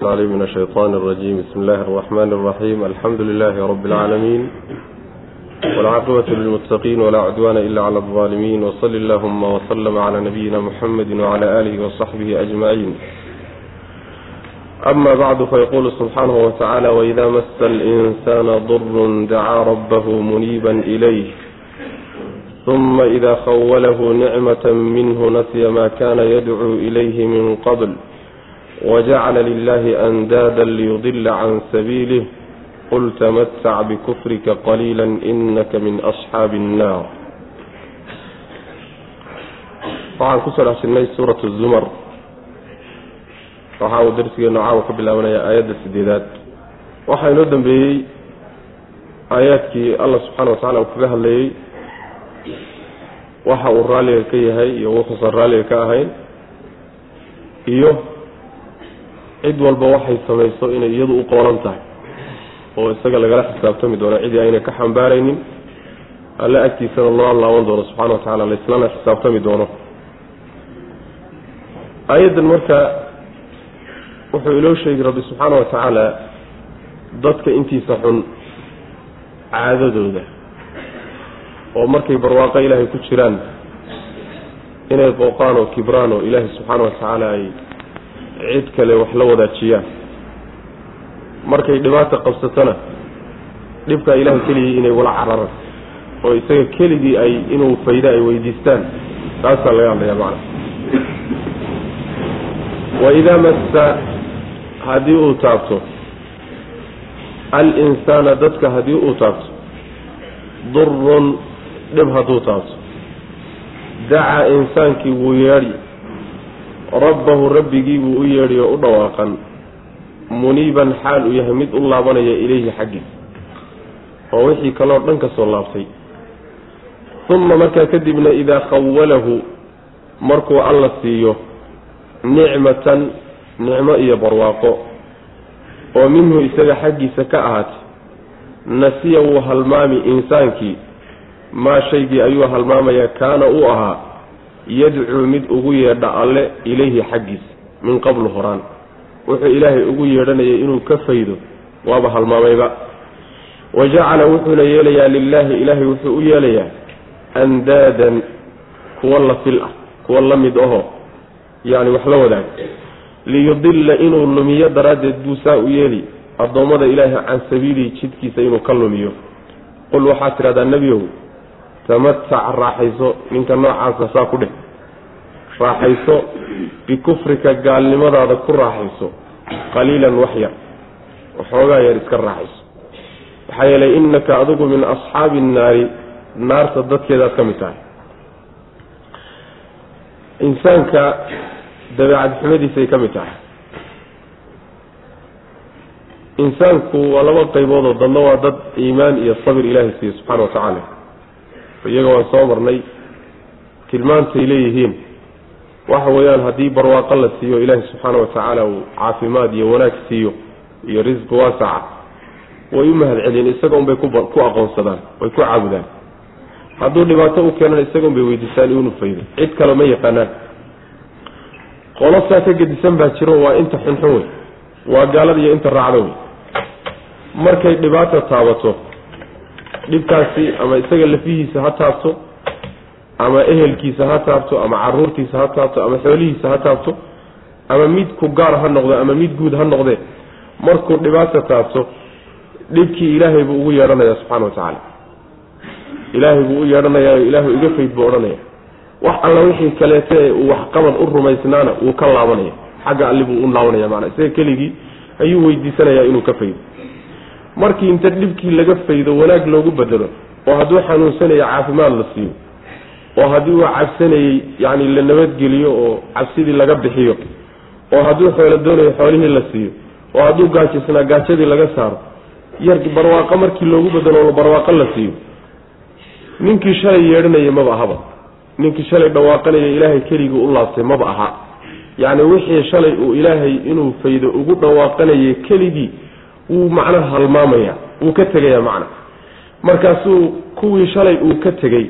علي من الشيطان الرجيم بسم الله الرحمن الرحيم الحمد لله رب العالمين والعاقبة للمتقين ولا عدوان إلا على الظالمين وصل اللهم وسلم على نبينا محمد وعلى آله وصحبه أجمعين أما بعد فيقول سبحانه وتعالى وإذا مس الإنسان ضر دعا ربه منيبا إليه ثم إذا خوله نعمة منه نسي ما كان يدعو إليه من قبل wajacala lilahi andaada liyudila can sabiilih qul tamattac bikufrika qaliila inaka min asxaabi annaar waxaan ku soo dhex jirnay suuratu zumar waxa uu darsigeenu caawa ka bilaabanayaa aayadda sideedaad waxaa inoo dambeeyey aayaadkii allah subxaana wa tacala uu kaga hadlayey waxa uu raalliga ka yahay iyo wuxuusan raalliga ka ahayn iyo cid walba waxay samayso inay iyadu u qoolan tahay. Oo isaga lagala xisaabtami doono cidii aynay ka xambaaraynin. Alle agtiisana loo laaban doono subxana wa tacala laislana xisaabtami doono. Aayaddan marka wuxuu iloo sheegi rabbi subxaana wa tacaala dadka intiisa xun caadadooda. Oo markay barwaaqo ilaahay ku jiraan inay qooqaan oo kibraan oo ilaahay subxaana wa tacaala ay cid kale wax la wadaajiyaan. Markay dhibaata qabsatona dhibkaa ilahay keligii inay wala cararaan. Oo isaga keligii ay inuu faydo ay weydiistaan taasaa laga hadlayaa macana waidaa massa haddii uu taabto al-insaana dadka haddii uu taabto durun dhib hadduu taabto. Dacaa insaankii wuu yeedhi rabbahu rabbigii buu u yeedhay oo u dhawaaqan muniiban xaal uu yahay mid u laabanaya ilayhi xaggiisa oo wixii kaloo dhan ka soo laabtay. Uma markaa kadibna idaa khawalahu markuu alla siiyo nicmatan nicmo iyo barwaaqo oo minhu isaga xaggiisa ka ahaatay nasiya wuu halmaami insaankii maa shaygii ayuu halmaamayaa kaana uu ahaa yadcuu mid ugu yeedha alle ilayhi xaggiisa min qablu horaan. Wuxuu ilaahay ugu yeedhanayay inuu ka faydo waaba halmaamayba. Wa jacala wuxuuna yeelayaa lilaahi ilaahay wuxuu u yeelayaa andaadan kuwa la fil ah kuwa la mid aho yacni wax la wadaag. Liyudilla inuu lumiyo daraaddeed buu saa u yeeli addoommada ilaahay can sabiilihi jidkiisa inuu ka lumiyo. Qul waxaad tidhahdaa nebiow tamatac raaxayso ninka noocaasa saa ku dheh raaxayso bikufrika gaalnimadaada ku raaxayso qaliilan wax yar waxoogaa yar iska raaxayso. Maxaa yeelay innaka adigu min asxaabi innaari naarta dadkeedaad ka mid tahay. Insaanka dabeecad xumadiisay ka mid tahay. Insaanku waa laba qayboodoo dadna waa dad iimaan iyo sabir ilaahay siiye subxana wa tacaala iyaga waan soo marnay tilmaantay leeyihiin waxa weeyaan haddii barwaaqo la siiyo ilaahi subxaana wa tacaala uu caafimaad iyo wanaag siiyo iyo risqi waasaca way u mahad celiyeen isaga unbay ku aqoonsadaan way ku caabudaan. Hadduu dhibaato u keenana isaga un bay weydiisaan inuu faydo cid kale ma yaqaanaan. Qolosaa ka gedisan baa jiro waa inta xunxun wey waa gaalada iyo inta raacda wey. Markay dhibaata taabato dhibkaasi ama isaga lafihiisa ha taabto ama ehelkiisa ha taabto ama caruurtiisa ha taabto ama xoolihiisa ha taabto ama mid ku gaar ha noqdo ama mid guud ha noqdee markuu dhibaata taabto dhibkii ilaahay buu ugu yeedhanaya subxana wa tacaala. Ilaahay buu u yeedhanayaayo ilaahu iga fayd buu odhanaya wax alla wixii kaleete ee uu waxqabad u rumaysnaana wuu ka laabanaya. Xagga alli buu u laabanaya maanaa isaga keligii ayuu weydiisanayaa inuu ka faydo markii inta dhibkii laga faydo wanaag loogu bedelo oo hadduu xanuunsanayo caafimaad la siiyo. oo haddii uu cabsanayey yacni la nabadgeliyo oo cabsidii laga bixiyo. oo hadduu xoolo doonayo xoolihii la siiyo. oo hadduu gaajisnaa gaajadii laga saaro. yar barwaaqo markii loogu bedelo barwaaqo la siiyo. ninkii shalay yeedhanayay maba ahaba. ninkii shalay dhawaaqanaya ilaahay keligii u laabtay maba aha. yacni wixii shalay uu ilaahay inuu faydo ugu dhawaaqanayay keligii wuu macnaha halmaamaya wuu ka tegaya macna. Markaasuu kuwii shalay uu ka tegey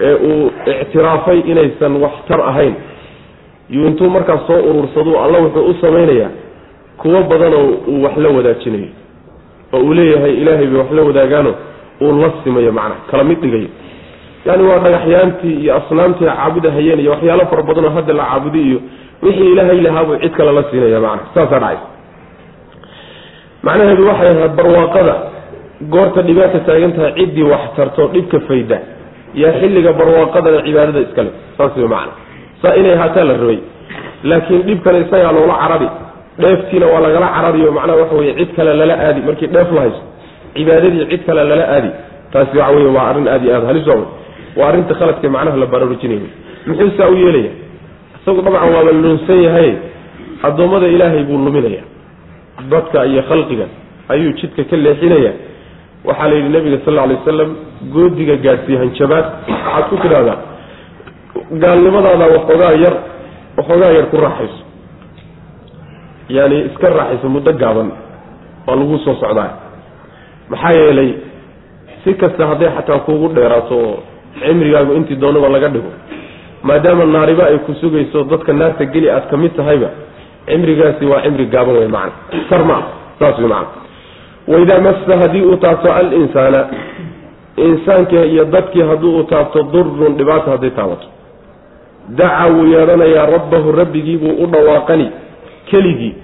ee uu ictiraafay inaysan waxtar ahayn. Yuu intuu markaas soo urursadu alla wuxuu u samaynayaa kuwo badanoo uu wax la wadaajinayo. Oo uu leeyahay ilaahay bay wax la wadaagaano uu la simayo macnaha kala mid dhigayo. Yani waa dhagaxyaantii iyo asnaamtii caabudahayeen iyo waxyaalo fara badanoo hadda la caabuday iyo wixii ilaahay lahaabuu cid kale la siinaya macnaha saasaa dhacay macnaheedu waxay ahayd barwaaqada. Goorta dhibaata taagan tahay ciddii wax tarto dhibka fayda. Yaa xilliga barwaaqadana cibaadada iskale saas wey macana saa inay ahaataa la rabay. Laakiin dhibkana isagaa loola carari. Dheeftiina waa lagala carariyo macnaha waxa weye cid kale lala aadi. Markii dheef la haysto cibaadadii cid kale lala aadi. Taasi waxa wey waa arrin aad iyo aad halis waa waa arrinta khaladka macnaha la baraarujinaya muxuu saa u yeelaya? Isagu dabcan waaba luunsan yahay. Addoommada ilaahay buu luminaya dadka iyo khalqiga ayuu jidka ka leexinaya. Waxaa la yidhi nabiga sal alay wasalam goodiga gaadhsiiye hanjabaad. Waxaad ku tidhahdaa gaalnimadaada waxoogaa yar waxoogaa yar ku raaxayso. Yaani iska raaxayso muddo gaaban waa lagu soo socdaa. Maxaa yeelay si kasta hadday xataa kuugu dheeraato oo cimrigaagu intii doonaba laga dhigo maadaama naariba ay ku sugayso dadka naarta geli aad ka mid tahayba cimrigaasi waa cimri gaaban wey macana sar ma saas wey macana waidaa massa haddii uu taabto alinsaana insaanka iyo dadkii haddii uu taabto durun dhibaata hadday taabato. Daca wuu yeedhanayaa rabbahu rabbigii buu u dhawaaqani keligii.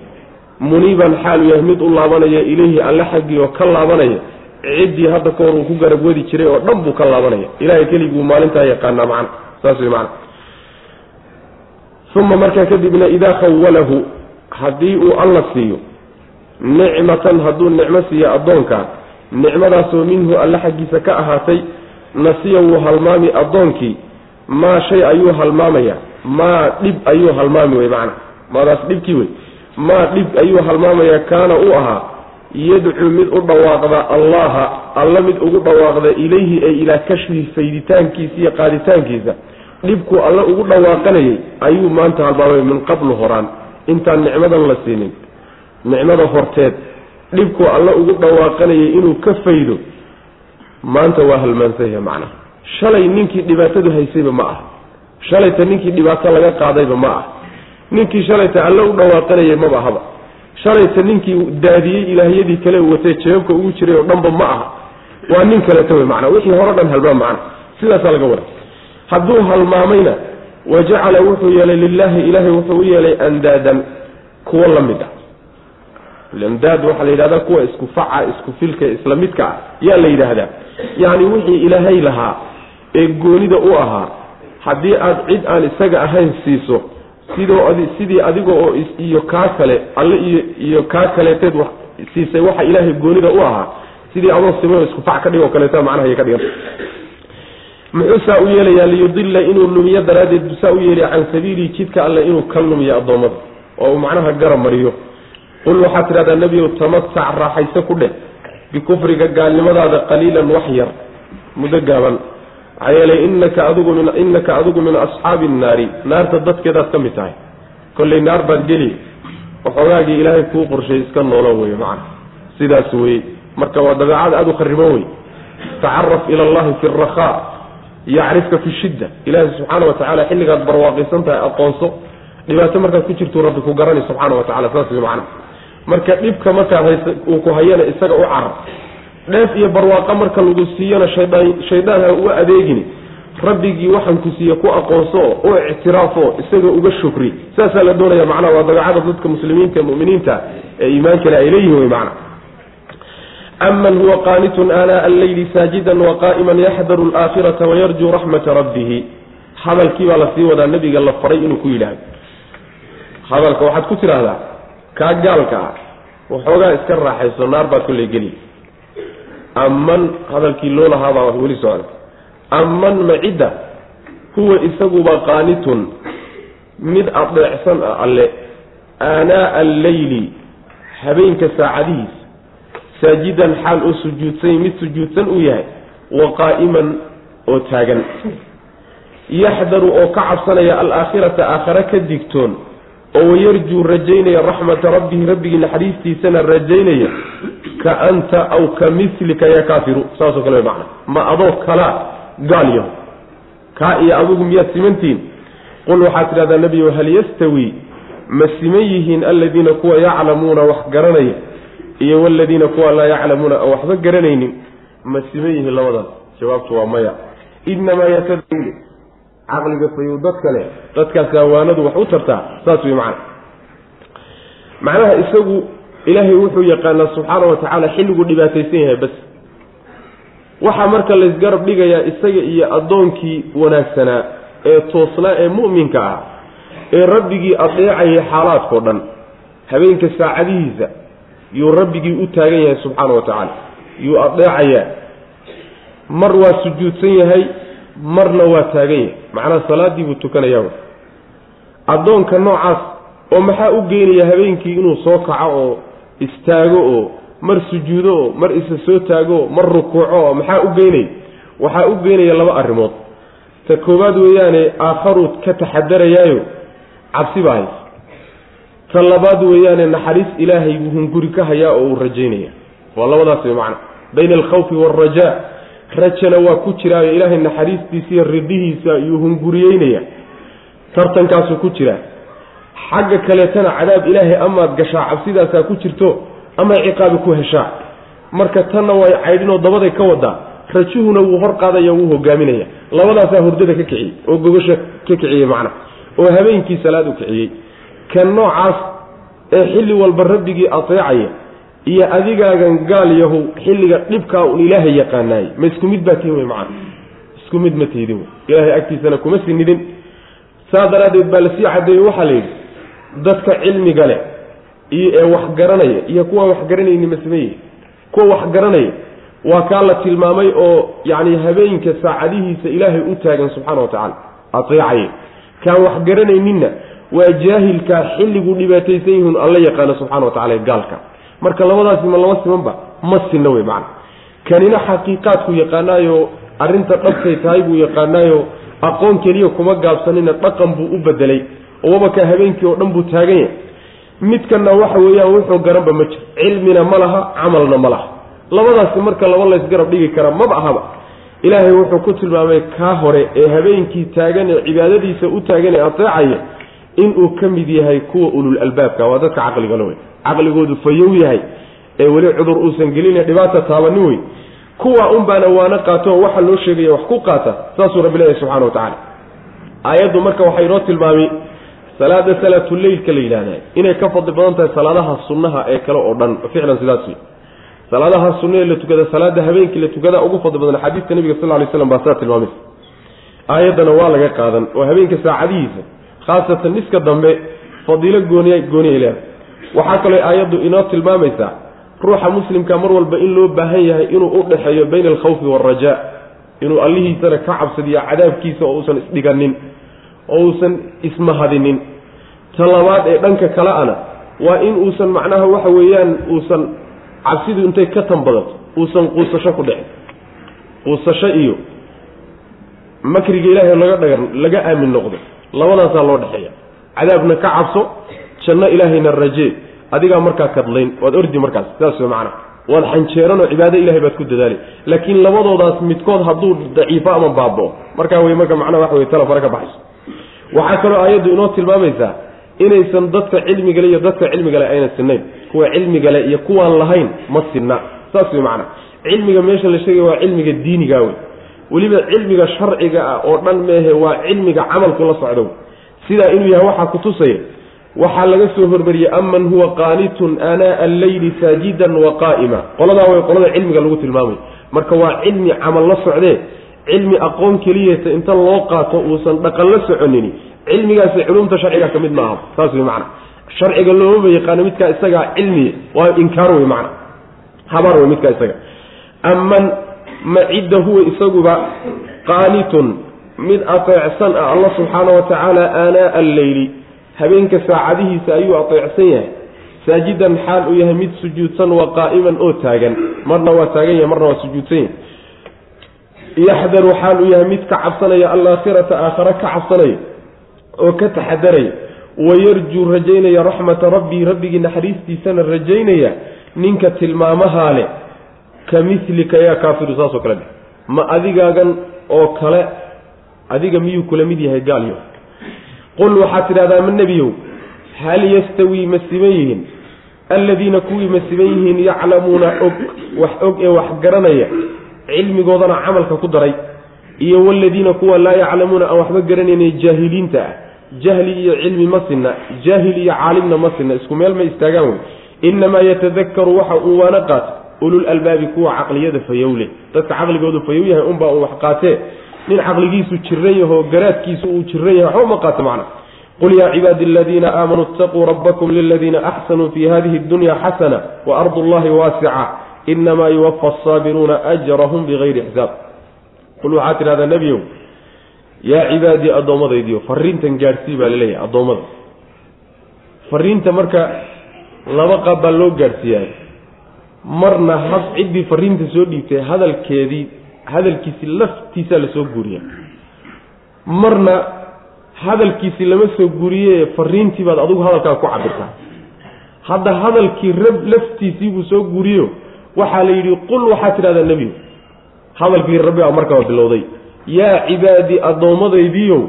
Muniiban xaalu yahay mid u laabanaya ilayhi alle xaggii oo ka laabanaya ciddii hadda ka hor uu ku garab wadi jiray oo dhan buu ka laabanaya. Ilahay keligii buu maalintaa yaqaanaa macna saas wey macana uma markaa kadibna idaa khawalahu haddii uu alla siiyo nicmatan hadduu nicmo siiyo addoonkaa nicmadaasoo minhu alle xaggiisa ka ahaatay nasiya wuu halmaami addoonkii maa shay ayuu halmaamaya maa dhib ayuu halmaami wey macana maadaas dhibkii wey maa dhib ayuu halmaamaya kaana u ahaa yadcuu mid u dhawaaqda allaha alla mid ugu dhawaaqda ilayhi ay ilaa kashfihi fayditaankiisa iyo qaaditaankiisa dhibkuu alle ugu dhawaaqanayay ayuu maanta halmaamay min qablu horaan. Intaan nicmadan la siinin. Nicmada horteed dhibkuu alle ugu dhawaaqanayay inuu ka faydo maanta waa halmaansanya macnaha shalay ninkii dhibaatadu haysayba ma aha. Shalayta ninkii dhibaato laga qaadayba ma aha. Ninkii shalayta alle u dhawaaqanayay maba ahaba shalayta ninkii daadiyey ilaahyadii kale watay jeebabka ugu jiray oo dhanba ma aha. Waa nin kaleeta wey macnaa wixii hore dhan halmaam macna. Sidaasaa laga wada hadduu halmaamayna wajacala wuxuu yeelay lilaahi ilaahay wuxuu u yeelay andaadan kuwo la mid ah. Lamdaad waxaa la yidhahdaa kuwa isku faca isku filka isla midka ah yaa la yidhaahdaa. Yacni wixii ilaahay lahaa ee goonida u ahaa haddii aad cid aan isaga ahayn siiso sidoo adi sidii adiga oo iyo kaa kale alle iyo iyo kaa kaleeteed wa siisay waxa ilaahay goonida u ahaa sidii adoo simao isku fac ka dhig oo kaleeta macnaha ay ka dhigan muxuu saa u yeelayaa liyudilla inuu lumiyo daraaddeed buu saa u yeelaya can sabiilihi jidka alle inuu ka lumiyo addoommada oo uu macnaha garab mariyo. Qul waxaad tidhahdaa nebiyow tamatac raaxayse ku dheh bikufriga gaalnimadaada qaliilan wax yar muddo gaaban. Maxaa yeelay inaka adigu min inaka adigu min asxaabi nnaari naarta dadkeedaad ka mid tahay. Kollay naar baad geli waxoogaagii ilaahay kuu qorshay iska noolo wey macana sidaas weye marka waa dabeecad aada u khariban wey tacaraf ila allahi fi rakhaa yacrifka fi shidda. Ilaahay subxaana wa tacala xilligaad barwaaqaysan tahay aqoonso. Dhibaato markaad ku jirtuu rabbi ku garanay subxaana wa tacala saas wey macana marka dhibka markaad haysa uu ku hayana isaga u carar. Dheef iyo barwaaqo marka lagu siiyana shaydaan shaydaan ha u adeegini rabbigii waxaan ku siiye ku aqoonso u ictiraafo isaga uga shukri. Saasaa la doonaya macnaha waa dabeecada dadka muslimiinta mu'miniinta ee iimaankale ay leeyihiin wey macna aman huwa qaanitun aanaa alleyli saajidan waqaa'iman yaxdaru alaakhirata wayarjuu raxmata rabbihi hadalkii baa la sii wadaa nebiga la faray inuu ku yidhaahdo hadalka waxaad ku tidhaahdaa kaa gaalka ah waxoogaa iska raaxayso naar baad kolley geli aman hadalkii loo lahaabaa weli socda aman macidda huwa isaguba qaanitun mid adeecsan ah alle aanaa alleyli habeenka saacadihiis saajidan xaal oo sujuudsan mid sujuudsan uu yahay wa qaa'iman oo taagan. Yaxdaru oo ka cabsanaya alaakhirata aakhare ka digtoon oo wayarjuu rajaynaya raxmata rabbihi rabbigii naxariistiisana rajaynaya ka anta aw ka milika ya kaafiru. Saasoo kale macna. Ma adoo kalaa gaal yaho. Kaa iyo adigu miyaad simantihin qul waxaad tidhahdaa nebiyo hal yastawi? Ma siman yihiin aladiina kuwa yaclamuuna wax garanaya iyo waladiina kuwa laa yaclamuuna aan waxba garanaynin ma siman yihiin labadaas jawaabtu waa maya. Inamaa yatadayl caqliga fayow dad kale dadkaas awaanadu wax u tartaa saas wey macana macnaha isagu ilaahay wuxuu yaqaanaa subxaana wa tacaala xilliguu dhibaataysan yahay bas. Waxaa marka laysgarab dhigayaa isaga iyo addoonkii wanaagsanaa ee toosnaa ee mu'minka ah ee rabbigii adeecayay xaalaadkao dhan habeenka saacadihiisa yuu rabbigii u taagan yahay subxaana wa tacaala. Yuu adeecayaa mar waa sujuudsan yahay marna waa taagan yahay. Macnaha salaadii buu tukanayaa addoonka noocaas oo maxaa u geynaya habeenkii inuu soo kaco oo istaago oo mar sujuudo oo mar isa soo taago oo mar rukuuco oo maxaa u geynaya waxaa u geynaya laba arrimood. Ta koowaad weeyaane aakharuu ka taxadarayaayo cabsi baa haysa ta labaad weeyaane naxariis ilaahay hunguri ka hayaa oo uu rajaynaya. Waa labadaas wey macna. Bayna alkhawfi waalrajaa rajana waa ku jiraayo ilaahay naxariistiisa iyo ridhihiisa iyuu hunguriyeynaya. Tartankaasuu ku jiraa xagga kaleetana cadaab ilaahay amaad gashaa cabsidaasaa ku jirto ama ciqaabi ku heshaa. Marka tanna way caydhinoo dabaday ka wadaa rajuhuna wuu hor qaadaya wuu hogaaminaya labadaasaa hurdada ka kiciyey oo gogosha ka kiciyey macna. Oo habeenkii salaad u kiciyey kan noocaas ee xilli walba rabbigii ateecaya iyo adigaagan gaal yahow xilliga dhibkaa un ilaahay yaqaanaayey ma isku mid baa tihin wey macana isku mid ma tihdin wey ilaahay agtiisana kuma sinidin saa daraaddeed baa la sii cadeeyey waxaa la yidhi dadka cilmiga leh iyo ee wax garanaya iyo kuwa wax garanayni ma sameeye kuwa wax garanaya waa kaa la tilmaamay oo yacni habeenka saacadihiisa ilaahay u taagan subxaana wa tacaala ateecaya. Kaan wax garanayninna waa jaahilkaa xilliguu dhibaataysan yihiin alla yaqaano subxana wa tacala gaalka. Marka labadaasi ma laba simanba ma sinna wey macana kanina xaqiiqaadku yaqaanaayo arrinta dhabkay tahay buu yaqaanaayo aqoon keliya kuma gaabsanina dhaqan buu u bedelay wabakaa habeenkii oo dhan buu taagan yahay. Midkanna waxa weeyaan wuxuu garanba ma jiro cilmina ma laha camalna ma laha. Labadaasi marka laba laysgarab dhigi kara maba ahaba. Ilaahay wuxuu ku tilmaamay kaa hore ee habeenkii taagan ee cibaadadiisa u taagan ee ateecaya inuu ka mid yahay kuwa ulul albaabka waa dadka caqligala wey caqligoodu fayow yahay ee weli cudur uusan gelin dhibaata taabanin wey kuwa un baana waana qaato waxa loo sheegaya wax ku qaata saasuu rabbi leeyahy subxana wa tacaala. Aayaddu marka waxay inoo tilmaamay salaada salaatuleylka la yidhahda inay ka fadli badan tahay salaadaha sunnaha ee kale oo dhan ficlan sidaas wey salaadaha sunna ee la tukada salaada habeenkii la tukada ugu fadli badan xadiidka nabiga sal lay slam baa sidaa tilmaamaysa aayaddana waa laga qaadan oo habeenka saacadihiisa khaasatan niska dambe fadiilo gooniya gooniyay leedahay waxaa kaloo aayaddu inoo tilmaamaysaa ruuxa muslimka mar walba in loo baahan yahay inuu u dhexeeyo bayna alkhawfi waalrajaa inuu allihiisana ka cabsadiyo cadaabkiisa oo uusan isdhiganin oo uusan ismahadinin ta labaad ee dhanka kale ana waa in uusan macnaha waxa weeyaan uusan cabsidu intay ka tan uusan quusasho ku dhicin quusasho iyo makriga ilaahay laga dhaga laga aamin noqdo labadaasaa loo dhexeeya. Cadaabna ka cabso janno ilaahayna rajee adigaa markaa kadlayn waad ordi markaas saas way macnaha waad xanjeeranoo cibaado ilahay baad ku dadaali. Laakiin labadoodaas midkood hadduu daciifo ama baabao markaa wey marka macnaha waxa wey tala fare ka baxayso. Waxaa kaloo aayaddu inoo tilmaamaysaa inaysan dadka cilmigale iyo dadka cilmigale ayna sinayn kuwa cilmigale iyo kuwaan lahayn ma sinna. Saas wey macnaa. Cilmiga meesha la sheegaya waa cilmiga diiniga wey weliba cilmiga sharciga ah oo dhan meehe waa cilmiga camalku la socdo sidaa inuu yahay waxaa kutusaya waxaa laga soo hormariyey aman huwa qaanitun aanaa alleyli saajidan wa qaa'ima. Qoladaa way qolada cilmiga lagu tilmaamay. Marka waa cilmi camal la socdee cilmi aqoon keliyata inta loo qaato uusan dhaqan la soconini cilmigaasi culumta sharciga ka mid maaha. Saas wey macana sharciga loomaba yaqaano midkaa isagaa cilmiya waa inkaar wey macana habaar wey midkaa isaga. Aman ma cidda huwa isaguba qaanitun mid ateecsan ah alla subxaana wa tacaala aanaa alleyli habeenka saacadihiisa ayuu ateecsan yahay. Saajidan xaal uu yahay mid sujuudsan wa qaa'iman oo taagan marna waa taagan yahay marna waa sujuudsan yahay. Yaxdaru xaal uu yahay mid ka cabsanaya alaakhirata aakhare ka cabsanaya oo ka taxadaraya wayarjuu rajaynaya raxmata rabbii rabbigii naxariistiisana rajaynaya ninka tilmaamahaa leh ka yaa kaafiru saasoo kale dheh. Ma adigaagan oo kale adiga miyuu kula mid yahay gaalyo qul waxaad tidhahdaa ma nebiyow hal yastawii ma siman yihiin? Alladiina kuwii ma siman yihiin yaclamuuna og wax og ee wax garanaya cilmigoodana camalka ku daray iyo waladiina kuwa laa yaclamuuna aan waxba garanayna jaahiliinta ah. Jahli iyo cilmi ma sinna jaahil iyo caalimna ma sinna isku meel ma istaagaan wey innamaa yatadakaru waxa uu waana qaata ulul albaabi kuwa caqliyada fayowle. Dadka caqligoodu fayow yahay unbaa uu wax qaatee nin caqligiisu jiran yahoo garaadkiisu uu jiran yahay waxba ma qaato macna. Qul yaa cibaadi aladiina aamanuu itaquu rabbakum liladiina axsanuu fi hadihi dunya xasana wa ardu llahi waasica. Inamaa yuwafa asaabiruuna ajrahum bigayri xisaab. Qul waxaad tidhahdaa nebiyow yaa cibaadii addoommadaydiyo fariintan gaadhsii baa la leeyahay addoommada. Fariinta marka laba qaab baa loo gaadhsiiyaay marna had ciddii fariinta soo dhiibtay hadalkeedii hadalkiisi laftiisaa la soo guuriya marna hadalkiisi lama soo guuriye fariintii baad adigu hadalkaa ku cabirtaa hadda hadalkii rab laftiisii buu soo guuriyo waxaa la yidhi qul waxaad tidhahdaa nebigu. Hadalkii rabbi baa markaba bilowday yaa cibaadii addoommadaydiiyow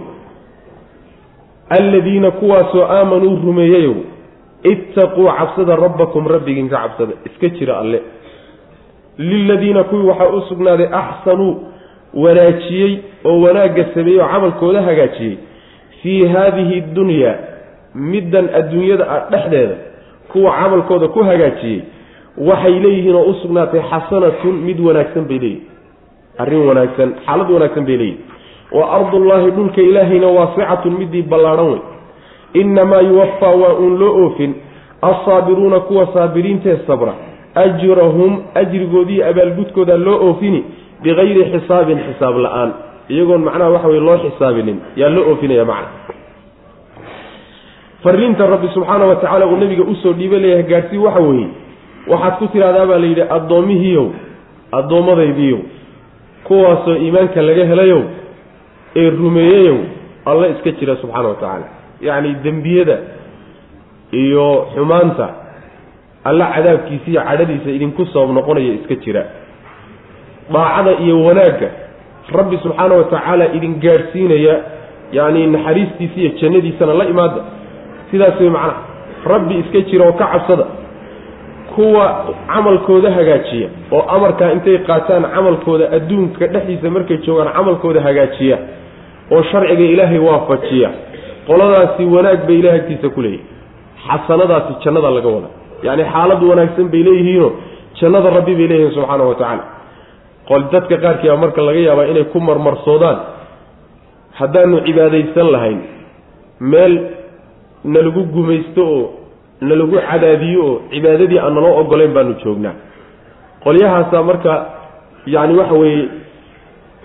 alladiina kuwaasoo aamanuu rumeeyeyow ittaquu cabsada rabbakum rabbigiinka cabsada. Iska jira alle. Liladiina kuwii waxaa u sugnaaday axsanuu wanaajiyey oo wanaagga sameeyey oo camalkooda hagaajiyey. Fii haadihi dunyaa middan adduunyada ah dhexdeeda kuwa camalkooda ku hagaajiyey. Waxay leeyihiin oo u sugnaatay xasanatun mid wanaagsan bay leeyihiin arrin wanaagsan xaalad wanaagsan bay leeyihiin wa ardullaahi dhulka ilaahayna waasicatun midii ballaadhan wey innamaa yuwafaa waa uun loo oofin alsaabiruuna kuwa saabiriintee sabra ajrahum ajrigoodiiyo abaalgudkooda loo oofini bikayri xisaabin xisaab la'aan iyagoon macnaha waxa weye loo xisaabinin yaa loo oofinaya macna fariinta rabbi subxaana wa tacaala uu nabiga u soo dhiiba leeyahay gaadhsii waxa weeye waxaad ku tidhahdaa baa la yidhi addoomihiiyow addoommadaydiiyow kuwaasoo iimaanka laga helayow ee rumeeyeyow alla iska jira subxaana wa tacaala yacni dembiyada iyo xumaanta alla cadaabkiisa iyo cadhadiisa idinku sabab noqonaya iska jira. Daacada iyo wanaagga rabbi subxaana wa tacaala idin gaadhsiinaya yacni naxariistiisa iyo jannadiisana la imaada. Sidaas way macnaha rabbi iska jira oo ka cabsada kuwa camalkooda hagaajiya oo amarkaa intay qaataan camalkooda adduunka dhexdiisa markay joogaan camalkooda hagaajiya oo sharciga ilaahay waafajiya qoladaasi wanaag bay ilahay agtiisa ku leeyihiin xasanadaasi jannada laga wada. Yacni xaalad wanaagsan bay leeyihiinoo jannada rabbi bay leeyihiin subxaana wa tacaala. Qol dadka qaarkiiba marka laga yaabaa inay ku marmarsoodaan. Haddaanu cibaadaysan lahayn meel nalagu gumaysto oo nalagu cadaadiyo oo cibaadadii aan naloo ogolayn baanu joognaa. Qolyahaasaa marka yacni waxa weeye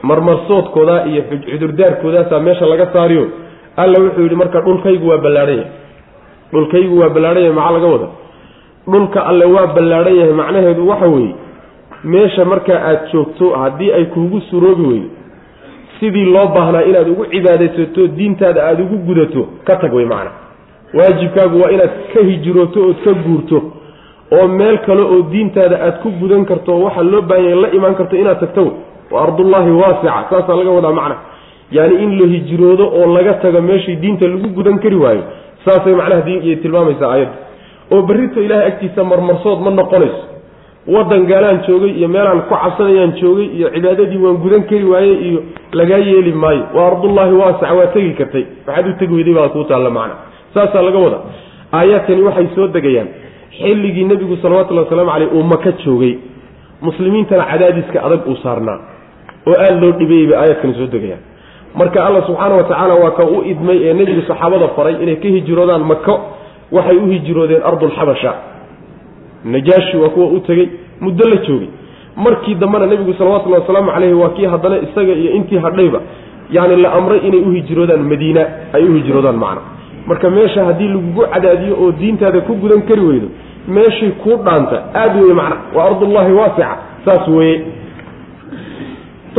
marmarsoodkooda iyo cudurdaarkoodaasaa meesha laga saariyo alla wuxuu yidhi marka dhulkaygu waa ballaadhan yahay. Dhulkaygu waa ballaadhan yahay maxaa laga wada dhulka alle waa ballaadhan yahay macnaheedu waxa weeye meesha markaa aada joogto haddii ay kuugu suroobi weydo sidii loo baahnaa inaad ugu cibaadaysato diintaada aada ugu gudato ka tag wey macna. Waajibkaagu waa inaad ka hijrooto ood ka guurto oo meel kale oo diintaada aad ku gudan karto oo waxaa loo baahan yahay la imaan karto inaad tagto wey wa ardullaahi waasica saasaa laga wadaa macna yaani in la hijroodo oo laga tago meeshii diinta lagu gudan kari waayo saasay macnaha tilmaamaysaa aayadda oo berrito ilaahay agtiisa marmarsood ma noqonayso. Waddan gaalaan joogay iyo meelaan ku cabsanayaan joogay iyo cibaadadii waan gudan kari waayey iyo lagaa yeeli maayo waa ardullaahi waasica waa tegi kartay. Waxaad u tegi weyday baa kuu taalla macna. Saasaa laga wadaa aayaadkani waxay soo degayaan. Xilligii nebigu salawatullahi wasalaamu caleyh uu maka joogay. Muslimiintana cadaadiska adag uu saarnaa. Oo aada loo dhibeeyey bay aayaadkani soo degayaan marka alla subxaana wa tacaala waa ka u idmay ee nebigu saxaabada faray inay ka hijroodaan mako waxay u hijroodeen ardulxabasha najaashi waa kuwa u tegey muddo la joogay. Markii dambena nebigu salawatullahi wasalaamu caleyhi waa kii haddana isaga iyo intii hadhayba yacni la amray inay u hijroodaan madiina ay u hijroodaan macna marka meesha haddii lagugu cadaadiyo oo diintaada ku gudan kari weydo meeshii kuu dhaanta aada weye macna waa ardullaahi waasica saas weeye.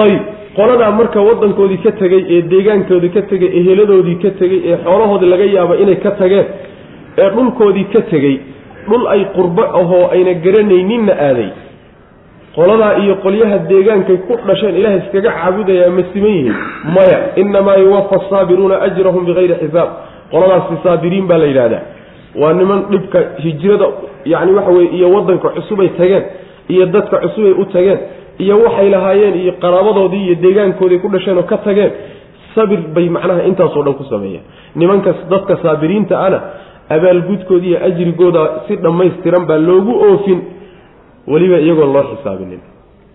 Ayib qoladaa marka waddankoodii ka tegey ee deegaankoodii ka tegey ee heladoodii ka tegey ee xoolahoodii laga yaabo inay ka tageen ee dhulkoodii ka tegey dhul ay qurbo ahoo ayna garanayninna aaday. Qoladaa iyo qolyaha deegaankay ku dhasheen ilaah iskaga caabudayaa ma siman yihiin? Maya innamaa yuwafa asaabiruuna ajrahum bikayri xisaab. Qoladaasi saabiriin baa la yidhahdaa waa niman dhibka hijrada yacni waxa weye iyo waddanka cusubay tageen iyo dadka cusubay u tageen iyo waxay lahaayeen iyo qaraabadoodii iyo deegaankoodii ku dhasheen oo ka tageen sabir bay macnaha intaasoo dhan ku sameeyeen. Nimankas dadka saabiriinta ana abaalgudkooda iyo ajrigooda si dhammaystiran baa loogu oofin weliba iyagoon loo xisaabinin.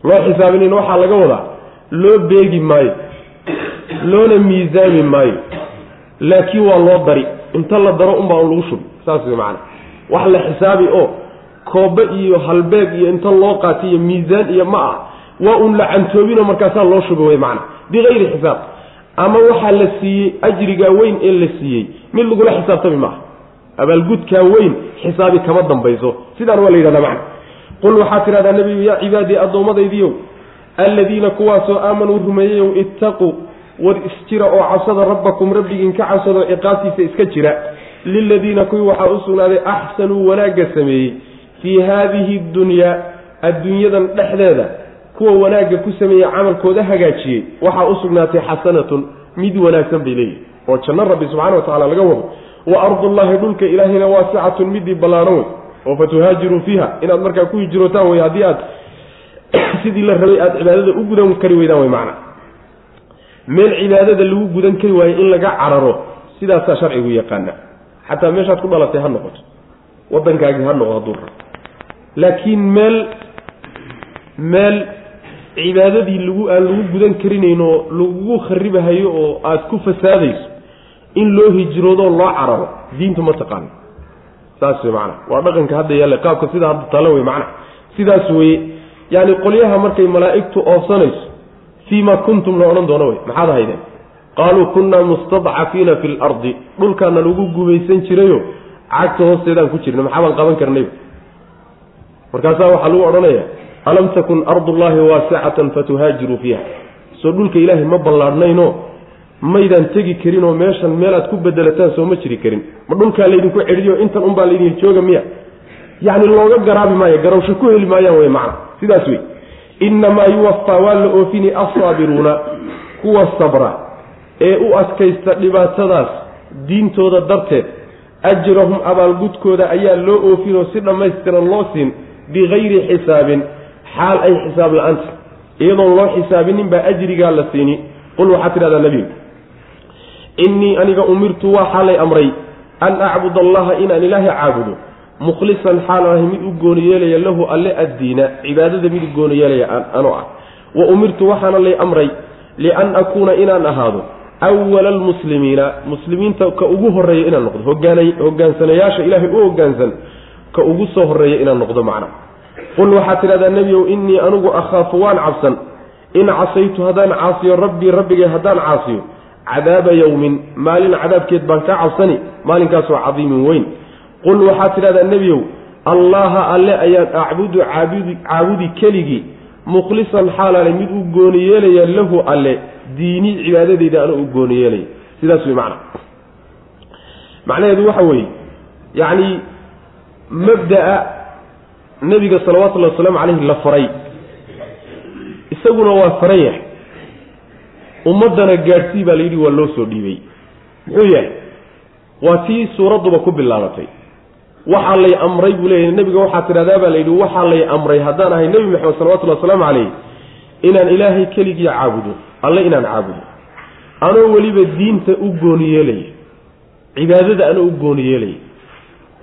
Loo xisaabinin waxaa laga wadaa loo beegi maayo loona miisaami maayo laakiin waa loo dari. Inta la daro unbaa un lagu shubi saas wey macana wax la xisaabi oo koobe iyo halbeeg iyo inta loo qaatay iyo miisaan iyo ma ah waa un la cantoobinoo markaasaa loo shuba wey macana bikayri xisaab. Ama waxaa la siiyey ajrigaa weyn ee la siiyey mid lagula xisaabtami maaha. Abaalgudkaa weyn xisaabi kama dambayso. Sidaan waa la yidhahdaa macna. Qul waxaad tidhahdaa nebiyu yaa cibaadii addoommadaydiiow alladiina kuwaasoo aamanuu rumeeyeyow ittaquu war isjira oo cabsada rabbakum rabbigiin ka cabsado ciqaabtiisa iska jira. Liladiina kuwii waxaa u sugnaaday axsanuu wanaagga sameeyey fii haadihi dunyaa adduunyadan dhexdeeda kuwa wanaagga ku sameeyey camalkooda hagaajiyey waxaa u sugnaatay xasanatun mid wanaagsan bay leeyihi oo janno rabbi subxana wa tacala laga wado. Wa ardullaahi dhulka ilaahina waasicatun midii ballaaran wey oo fatuhaajiruu fiiha inaad markaa ku hijrootaan wey haddii aad sidii la rabay aada cibaadada u gudan kari weydaan wey macna. Meel cibaadada lagu gudan kari waayo in laga cararo sidaasaa sharcigu yaqaana. Xataa meeshaad ku dhalatay ha noqoto. Waddankaagii ha noqo hadduu rabo laakiin meel meel cibaadadii lagu aan lagu gudan karinayn oo lagugu kharibahayo oo aada ku fasaadayso in loo hijroodoo loo cararo diintu ma taqaano. Saas wey macana waa dhaqanka hadda yaalla qaabka sidaa hadda tala wey macana sidaas weye yaani qolyaha markay malaa'igtu oofsanayso fii ma kuntum la odhan doono wey maxaad ahaydeen qaaluu kunnaa mustadcafiina fi lardi dhulkaana lagu gumaysan jirayo cagta hoosteedaan ku jirna. Maxaa baan qaban karnayba markaasaa waxaa lagu odhanaya alam takun ardullaahi waasicatan fatuhaajiruu fiiha. Soo dhulka ilaahay ma ballaadhnayno maydaan tegi karin oo meeshan meelaad ku bedelataan soo ma jiri karin. Ma dhulkaa laydinku cedhiyo intan unbaa laydin jooga miya. Yacni looga garaabi maayo garawsho ku heli maayaan wey macna. Sidaas wey innamaa yuwafaa waa la oofini assaabiruuna kuwa sabra ee u adkaysta dhibaatadaas diintooda darteed. Ajrahum abaalgudkooda ayaa loo oofinoo si dhammaystiran loo siin bikayri xisaabin xaal ay xisaab la'aanta iyadoon loo xisaabinin baa ajrigaa la siini. Qul waxaad tidhahdaa nebigu innii aniga umirtu waxaa lay amray an acbud allaha inaan ilaahay caabudo. Mukhlisan xaal ahay mid u gooni yeelaya lahu alle addiina. Cibaadada mid u gooni yeelaya anoo ah. Wa umirtu waxaana lay amray lian akuuna inaan ahaado awala almuslimiina. Muslimiinta ka ugu horreeya inaan noqdo. Hogaansanayaasha ilaahay u hogaansan ka ugu soo horreeya inaan noqdo macna qul waxaad tidhahdaa nebiyow innii anigu akhaafu waan cabsan. In casaytu haddaan caasiyo rabbii rabbigay haddaan caasiyo cadaaba yowmin maalin cadaabkeed baan ka cabsani maalinkaasoo cadiimin weyn. Qul waxaad tidhahdaa nebiyow allaha alle ayaan acbudu caabudi caabudi keligii mukhlisan xaalaale mid u gooni yeelaya lahu alle diini cibaadadayda ana u gooni yeelaya. Sidaas wey macna. Macnaheedu waxa weeye yacni mabda'a nebiga salawatullahi wasalaamu caleyhi la faray isaguna waa faran yahay ummaddana gaadhsii baa layidhi waa loo soo dhiibay. Muxuu yahay? Waa tii suuradduba ku bilaabatay. Waxaa lay amray buu leeyahy nebiga waxaa tidhahdaa baa layidhi waxaa lay amray haddaan ahay nebi maxamed salawatullahi wasalaamu caleyh inaan ilaahay keligiia caabudo alle inaan caabudo. Anoo weliba diinta u gooni yeelaya cibaadada anoo u gooni yeelaya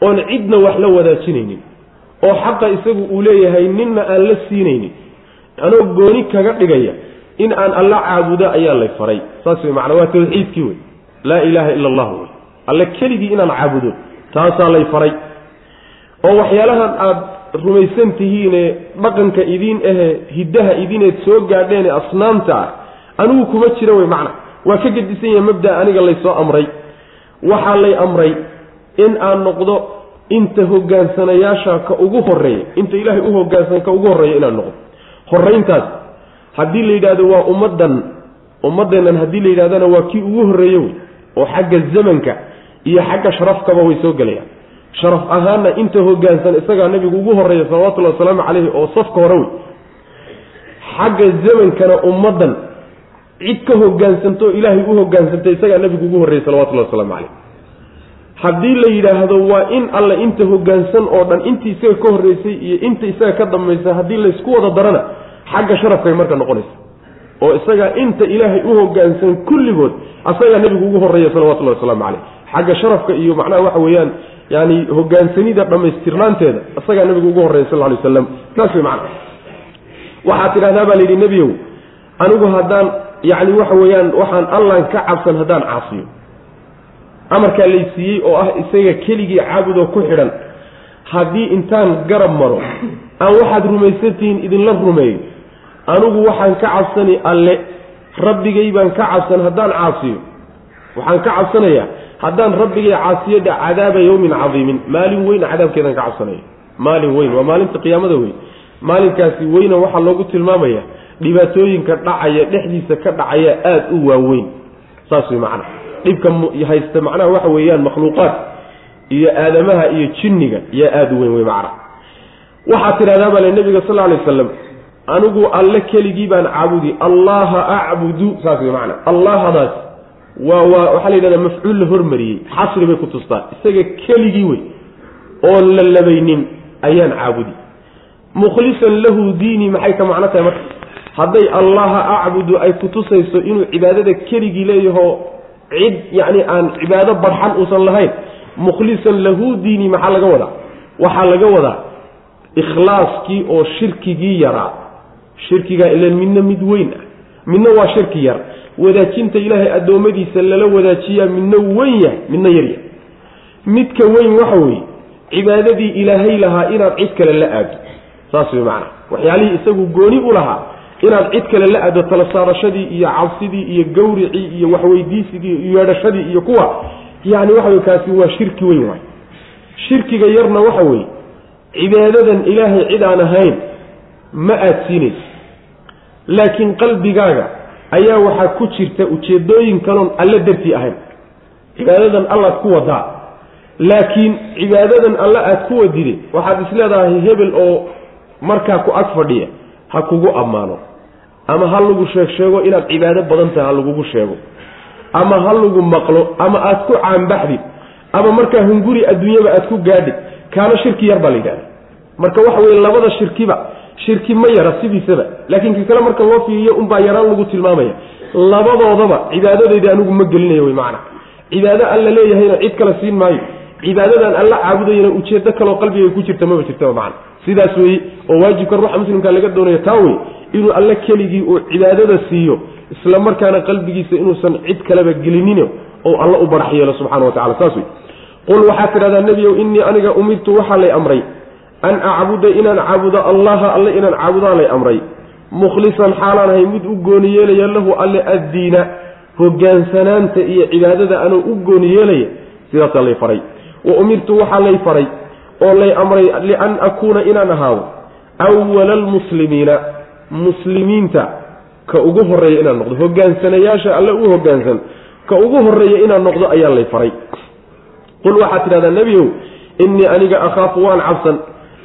oon cidna wax la wadaajinaynin oo xaqa isagu uu leeyahay ninna aan la siinaynin anoo gooni kaga dhigaya in aan alla caabudo ayaa lay faray. Saas wey macnaa waa tawxiidkii wey laa ilaaha ila allah wey alle keligii inaan caabudo taasaa lay faray. Oo waxyaalahan aada rumaysan tihiine dhaqanka idiin ahe hiddaha idineed soo gaadheene asnaamta ah anigu kuma jira wey macna waa ka gedisan yahay mabda aniga laysoo amray. Waxaa lay amray in aan noqdo inta hogaansanayaasha ka ugu horreeya inta ilaahay u hogaansan ka ugu horreeya inaan noqdo. Horeyntaas haddii la yidhahdo waa ummaddan ummaddeennan haddii la yidhahdana waa kii ugu horreeye wey oo xagga zamanka iyo xagga sharafkaba way soo gelayaan. Sharaf ahaanna inta hogaansan isagaa nebigu ugu horreeya salawatullahi wasalaamu caleyhi oo safka hore wey. Xagga zamankana ummaddan cid ka hogaansanto ilaahay u hogaansantay isagaa nebigu ugu horreeyey salawatullahi wasalaamu caleyh haddii la yidhaahdo waa in alle inta hoggaansan oo dhan intii isaga ka horreysay iyo inta isaga ka dambaysa haddii laysku wada darana xagga sharafkay marka noqonaysa. Oo isaga inta ilaahay u hoggaansan kulligood asagaa nebigu ugu horreeya salawatullahi wasalaamu caleyh xagga sharafka iyo macnaha waxa weeyaan yani hogaansanida dhammaystirnaanteeda isagaa nabigu ugu horreya sal lay waslam saas wey macana waxaad tidhahdaa baa layidhi nebiyow anigu haddaan yacni waxa weeyaan waxaan allan ka cabsan haddaan caasiyo amarkaa laysiiyey oo ah isaga keligii caabudoo ku xidhan. Haddii intaan garab maro aan waxaad rumaysantihiin idinla rumeeyo anigu waxaan ka cabsani alle. Rabbigay baan ka cabsan haddaan caasiyo. Waxaan ka cabsanayaa haddaan rabbigay caasiyadha cadaaba yowmin cadiimin. Maalin weyn cadaabkeedaan ka cabsanaya. Maalin weyn waa maalinta qiyaamada weyn. Maalinkaasi weyna waxaa loogu tilmaamaya dhibaatooyinka dhacaya dhexdiisa ka dhacaya aada u waaweyn. Saas wey macana dhibka haysta macnaha waxa weeyaan makhluuqaad iyo aadamaha iyo jinniga yaa aada u weyn wey macana waxaad tidhahdaa baa le nabiga sal alay waslam anigu alle keligii baan caabudi allaha acbudu saas wey macana allahadaas waa waa waxaa la yidhahdaa mafcuul la hormariyey xasri bay ku tustaa isaga keligii wey oon la labaynin ayaan caabudi. Mukhlisan lahu diini maxay ka macno tahay marka? Hadday allaha acbudu ay kutusayso inuu cibaadada keligii leeyaho cid yacni aan cibaado barxan uusan lahayn mukhlisan lahu diini maxaa laga wadaa? Waxaa laga wadaa ikhlaaskii oo shirkigii yaraa. Shirkigaa ilan midna mid weyn ah. Midna waa shirki yar. Wadaajinta ilaahay addoommadiisa lala wadaajiyaa midna weyn yahay midna yaryahay midka weyn waxa weeye cibaadadii ilaahay lahaa inaad cid kale la aado. Saas wey macana waxyaalihii isagu gooni u lahaa inaad cid kale la aado tala saarashadii iyo cabsidii iyo gawricii iyo waxweydiisigii iyo yeedhashadii iyo kuwa yacni waxa wey kaasi waa shirki weyn waay. Shirkiga yarna waxa weeye cibaadadan ilaahay cid aan ahayn ma aad siinayso. Laakiin qalbigaaga ayaa waxaa ku jirta ujeedooyin kaloon alle dartii ahayn. Cibaadadan allaad ku wadaa. Laakiin cibaadadan alle aad ku wadide waxaad isleedahay hebel oo markaa ku ag fadhiya ha kugu ammaano ama ha lagu sheeg sheego inaad cibaado badan tahay ha lagugu sheego. Ama ha lagu maqlo ama aad ku caanbaxdid ama markaa hunguri adduunyaba aad ku gaadhid kaana shirki yar baa la yidhahda marka waxa weye labada shirkiba shirki ma yara sidiisaba. Laakiin ka kale marka loo fiiriyo unbaa yaraan lagu tilmaamaya. Labadoodaba cibaadadayda anigu ma gelinayo wey macana cibaado alla leeyahayna cid kale siin maayo. Cibaadadan alla caabudayana ujeedo kaloo qalbiga ku jirta maba jirtaba macana sidaas weeye oo waajibka ruuxa muslimka laga doonayo taa wey inuu alle keligii uu cibaadada siiyo isla markaana qalbigiisa inuusan cid kaleba gelinino oo alla u barax yeelo subxana wa tacala saas wey qul waxaad tidhahdaa nebiyow innii aniga umirtu waxaa lay amray an acbuda inaan caabudo allaha alle inaan caabudaa lay amray. Mukhlisan xaalaan ahay mid u gooni yeelaya lahu alle addiina hogaansanaanta iyo cibaadada anuu u gooni yeelaya sidaasaa lay faray. Wa umirtu waxaa lay faray oo lay amray lian akuuna inaan ahaado awala almuslimiina muslimiinta ka ugu horreeya inaan noqdo. Hogaansanayaasha alle u hogaansan ka ugu horreeya inaan noqdo ayaa lay faray. Qul waxaad tidhahdaa nebiyow innii aniga akhaafu waan cabsan.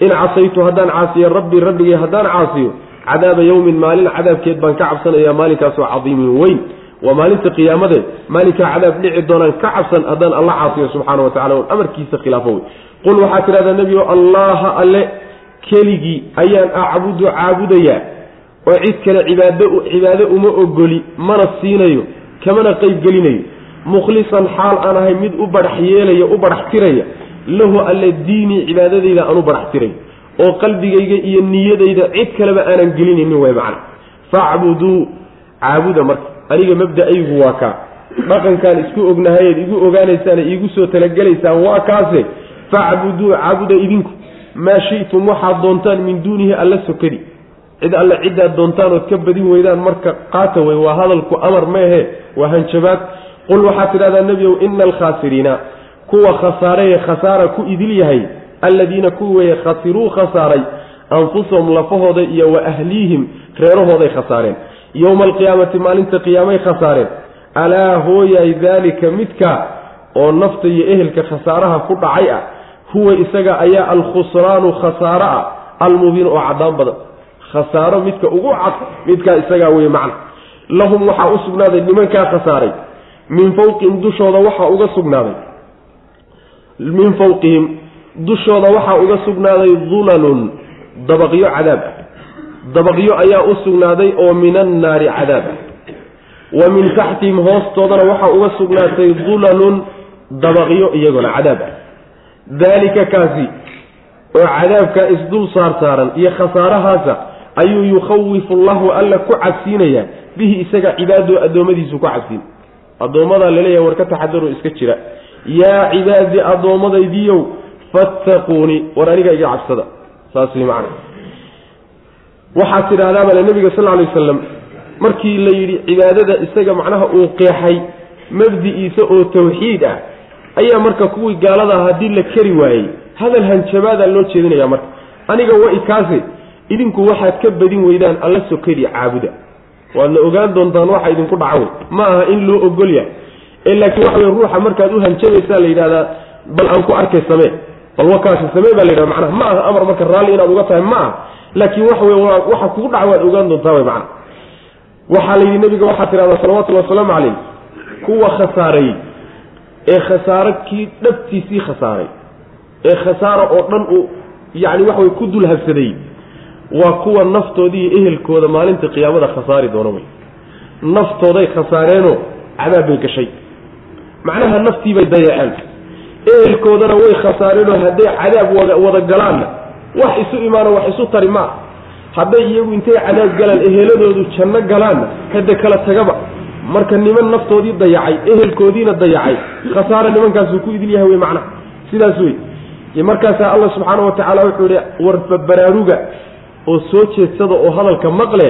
In casaytu haddaan caasiyo rabbii rabbigay haddaan caasiyo cadaaba yowmin maalin cadaabkeed baan ka cabsanayaa maalinkaasoo cadiimin weyn. Waa maalinta qiyaamadeed. Maalinkaa cadaab dhici doonaan ka cabsan haddaan alla caasiyo subxaana wa tacala on amarkiisa khilaafo wey qul waxaad tidhahdaa nebigo allaha alle keligii ayaan acbudu caabudayaa oo cid kale cibaado cibaado uma ogoli mana siinayo kamana qeyb gelinayo mukhlisan xaal aan ahay mid u barax yeelaya u barax tiraya lahu alle diinii cibaadadayda aan u barax tiray oo qalbigayga iyo niyadayda cid kaleba aanan gelinaynin way macna. Facbuduu caabuda marka. Aniga mabda-aygu waa kaa. Dhaqankaan isku ognahayeed igu ogaanaysaan iigu soo talagelaysaan waa kaase. Facbuduu caabuda idinku. Maa shi'tum waxaad doontaan min duunihi alla sokadi cid alle ciddaad doontaan ood ka badin weydaan marka qaata wey waa hadalku amar maehe waa hanjabaad. Qul waxaad tidhahdaa nebiyow ina alkhaasiriina kuwa khasaareye khasaara ku idil yahay alladiina kuwi weeye khasiruu khasaaray anfusahum lafahooda iyo wa ahliihim reerahooday khasaareen. Yowma alqiyaamati maalinta qiyaamay khasaareen. Alaa hooyay daalika midka oo nafta iyo ehelka khasaaraha ku dhacay ah huwa isaga ayaa alkhusraanu khasaaro ah almubiin oo caddaan badan khasaaro midka ugu cad midkaa isagaa weye macna. Lahum waxaa u sugnaaday nimankaa khasaaray. Min fawqin dushooda waxaa uga sugnaaday. Min fawqihim dushooda waxaa uga sugnaaday dulalun dabaqyo cadaab ah. Dabaqyo ayaa u sugnaaday oo min annaari cadaab ah. Wa min taxtihim hoostoodana waxaa uga sugnaatay dulalun dabaqyo iyagona cadaab ah. Daalika kaasi oo cadaabkaa isdul saar saaran iyo khasaarahaasa ayuu yukhawifu allahu alla ku cabsiinayaa bihi isaga cibaadoo addoommadiisu ku cabsiin addoommadaa la leeyahay war ka taxadaro iska jira. Yaa cibaadi addoommadaydiiyow fattaquuni war aniga iga cabsada. Saas way macana waxaad tidhaahdaa bale nebiga sal lay wasalam markii la yidhi cibaadada isaga macnaha uu qeexay mabdi'iisa oo tawxiid ah ayaa marka kuwii gaalada haddii la keri waayey. Hadal hanjabaadaa loo jeedinaya marka. Aniga wa ikaase idinku waxaad ka badin weydaan alla sokadi caabuda. Waadna ogaan doontaan waxa idinku dhaca wey ma aha in loo ogol yahay. Ee laakiin waxa wey ruuxa markaad u hanjabaysaa la yidhahdaa bal aan ku arkay samee. Bal wakaasha samee baa la yidhahda macnaha ma aha amar marka raalli inaad uga tahay ma aha. Laakiin waxa wey waxa kugu dhaca waad ogaan doontaa wey macnaha. Waxaa la yidhi nabiga waxaa tidhahdaa salawatullhi wasalaamu calayh kuwa khasaaray ee khasaaro kii dhabtiisii khasaaray. Ee khasaaro oo dhan uu yacni waxa way ku dul habsaday waa kuwa naftooda iyo ehelkooda maalinta qiyaamada khasaari doona wey. Naftooday khasaareenoo cadaab bay gashay. Macnaha naftii bay dayaceen ehelkoodana way khasaareenoo hadday cadaab wada galaanna wax isu imaano wax isu tari maa hadday iyagu intay cadaab galaan eheladoodu janno galaanna hadda kala tagaba. Marka niman naftoodii dayacay ehelkoodiina dayacay khasaare nimankaasuu ku idil yahay wey macnaha. Sidaas wey. Markaasaa alla subxaana wa tacaala wuxuu yihi warfa baraaruga oo soo jeedsada oo hadalka maqle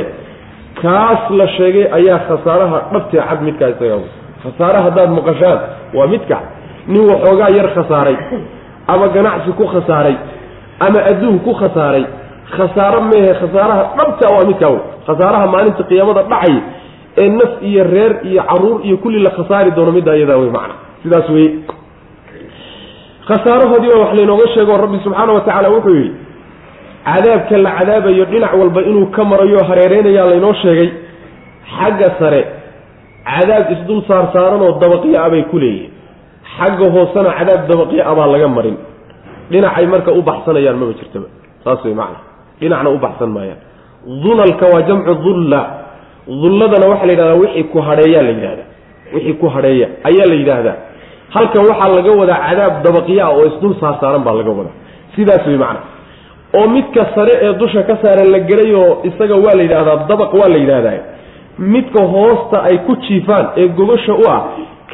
kaas la sheegay ayaa khasaaraha dhabtee cad midkaa isaga khasaare haddaad maqashaan waa midka. Nin waxoogaa yar khasaaray ama ganacsi ku khasaaray ama adduun ku khasaaray khasaaro meehe khasaaraha dhabta waa midkaa wey khasaaraha maalinta qiyaamada dhacay ee naf iyo reer iyo carruur iyo kulli la khasaari doono midda iyadaa wey macna. Sidaas weye khasaarahoodii baa wax laynooga sheego rabbi subxaana wa tacaala wuxuu yidhi cadaabka la cadaabayo dhinac walba inuu ka marayo hareereynayaa laynoo sheegay xagga sare cadaab isdul saar saaran oo dabaqyo abay ku leeyihiin xagga hoosena cadaab dabaqyo abaa laga marin. Dhinacay marka u baxsanayaan maba jirtaba. Saas way macna. Dhinacna u baxsan maayaan. Dulalka waa jamcu dulla dulladana waxaa la yidhahdaa wixii ku hadheeyaa la yidhahdaa. Wixii ku hadheeya ayaa la yidhaahdaa halkan waxaa laga wadaa cadaab dabaqyo ah oo isdul saarsaaran baa laga wadaa. Sidaas wey macna oo midka sare ee dusha ka saaran la gelayoo isaga waa la yidhahdaa dabaq waa la yidhahdaa midka hoosta ay ku jiifaan ee gogosha u ah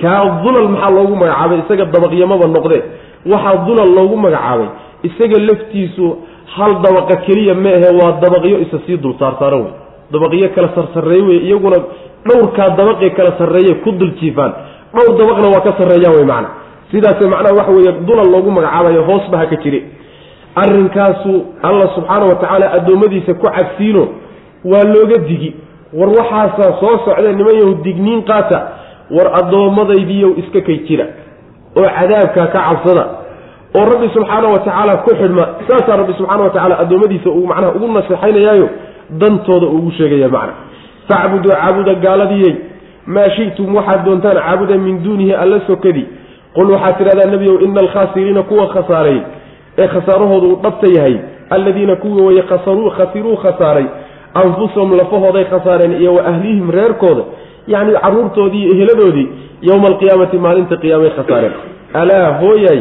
kaa dulal maxaa loogu magacaabay? Isaga dabaqyamaba noqde. Waxaa dulal loogu magacaabay isaga laftiisu hal dabaqa keliya meahe waa dabaqyo isa sii dul saarsaaran wey. Dabaqyo kala sarsareeye wey iyaguna dhowrkaa dabaqee kala sarreeye ku dul jiifaan. Dhowr dabaqna waa ka sarreeyaan wey macna. Sidaas macnaha waxa weeye dulal loogu magacaabayo hoosba ha ka jire arrinkaasu alla subxaana wa tacaala addoommadiisa ku cabsiino waa looga digi. War waxaasaa soo socda niman yahu digniin qaata war addoommadaydiiyow iska kay jira oo cadaabkaa ka cabsada oo rabbi subxaana wa tacaala ku xidhma saasaa rabbi subxaana wa tacala addoommadiisa uu macnaha ugu naseexaynayaayo dantooda ugu sheegaya macna. Facbuduu caabuda gaaladiyey maa shi'tum waxaad doontaan caabuda min duunihi alla sokadi qul waxaad tidhahdaa nebiyow ina alkhaasiriina kuwa khasaaray ee khasaarahoodu uu dhabta yahay alladiina kuwii khasaruu khasiruu khasaaray anfusahum lafahooday khasaareen iyo wa ahlihim reerkooda yacni carruurtoodii iyo eheladoodii yowma alqiyaamati maalinta qiyaamay khasaareen. Alaa hooyay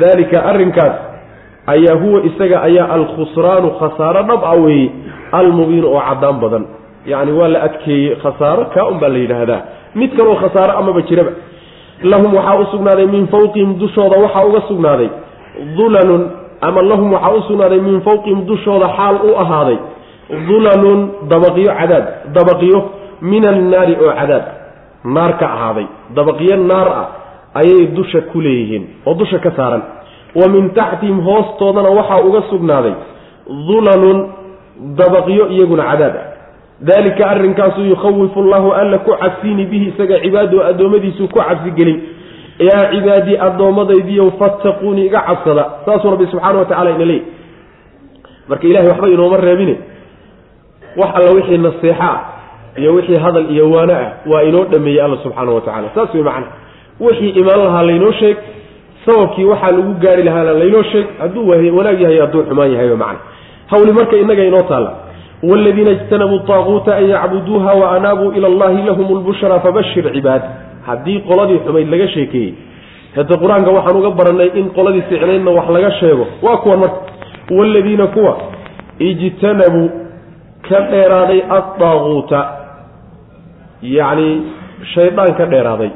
daalika arrinkaas ayaa huwa isaga ayaa alkhusraanu khasaaro dhab a weeye almubiinu oo caddaan badan. Yacni waa la adkeeyey khasaaro kaa un baa la yidhaahdaa. Mid kaloo khasaaro amaba jiraba. Lahum waxaa u sugnaaday min fawqihim dushooda waxaa uga sugnaaday dulalun ama lahum waxaa u sugnaaday min fawqihim dushooda xaal u ahaaday. Dulalun dabaqyo cadaab dabaqyo min annaari oo cadaab naar ka ahaaday. Dabaqyo naar ah ayay dusha ku leeyihiin oo dusha ka saaran. Wa min taxtihim hoostoodana waxaa uga sugnaaday dulalun dabaqyo iyaguna cadaab ah. Dalika arrinkaasu yukhawifu allahu alla ku cabsiini bihi isaga cibaadu addoommadiisuu ku cabsigelin yaa cibaadii addoommadaydiiyow fattaquuni iga cabsada saasuu rabbi subxaana wa tacala ina leey marka ilahay waxba inooma reebine. Wax alla wixii naseexo ah iyo wixii hadal iyo waano ah waa inoo dhameeyey alla subxaana wa tacala saas wey macana wixii imaan lahaa laynoo sheeg sababkii waxaa lagu gaari lahaana laynoo sheeg hadduu wanaag yahay hadduu xumaan yahayba macna. Hawli marka innaga inoo taalla. Waaladiina ijtanabuu taaquuta an yacbuduuha wa anaabuu ila allahi lahum lbushraa fabashir cibaad haddii qoladii xumayd laga sheekeeyey hade qur'aanka waxaan uga baranay in qoladii ficnaydna wax laga sheego waa kuwan marka. Waaladiina kuwa ijtanabuu ka dheeraaday addaaquuta yacni shaydaan ka dheeraaday.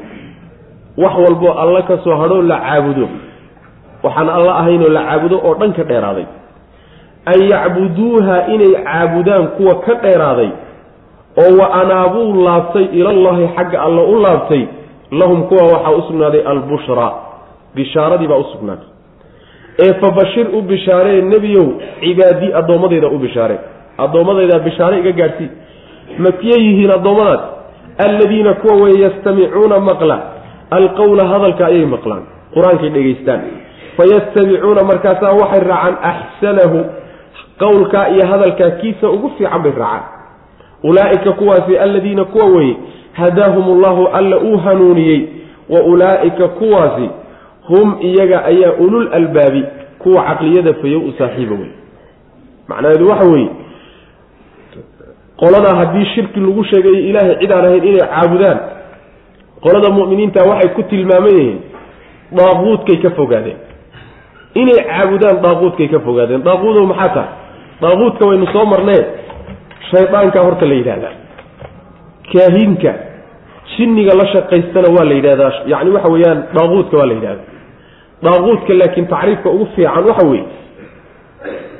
Wax walbo alla ka soo hadhoo la caabudo. Waxaan alla ahaynoo la caabudo oo dhan ka dheeraaday. An yacbuduuha inay caabudaan kuwa ka dheeraaday. Oo wa anaabuu laabtay ilallahi xagga alla u laabtay lahum kuwa waxaa u sugnaaday albushraa bishaaradii baa u sugnaatay. Ee fabashir u bishaaree nebiyow cibaadii addoommadeyda u bishaare addoommadayda bishaare iga gaadhsii makiyay yihiin addoommadaas? Alladiina kuwa weye yastamicuuna maqla alqowla hadalka ayay maqlaan qur'aankay dhegaystaan. Fayastabicuuna markaasaa waxay raacaan axsanahu qowlkaa iyo hadalkaa kiisa ugu fiican bay raacaan. Ulaa'ika kuwaasi alladiina kuwa weye hadaahum ullahu alla uu hanuuniyey wa ulaa'ika kuwaasi hum iyaga ayaa ulul albaabi kuwa caqliyada fayow u saaxiiba wey macnaheedu waxa weeye qoladaa haddii shirki lagu sheegayo ilaahay cid ahayn inay caabudaan qolada mu'miniinta waxay ku tilmaaman yihiin daaquudkay ka fogaadeen. Inay caabudaan daaquudkay ka fogaadeen. Daaquudow maxaa tahay? Daaquudka waynu soo marnee shaydaanka horta la yidhahdaa kaahinka jinniga la shaqaystana waa la yidhahdaa yacni waxa weeyaan daaquudka waa la yidhahdaa. Daaquudka laakiin tacriifka ugu fiican waxa weeye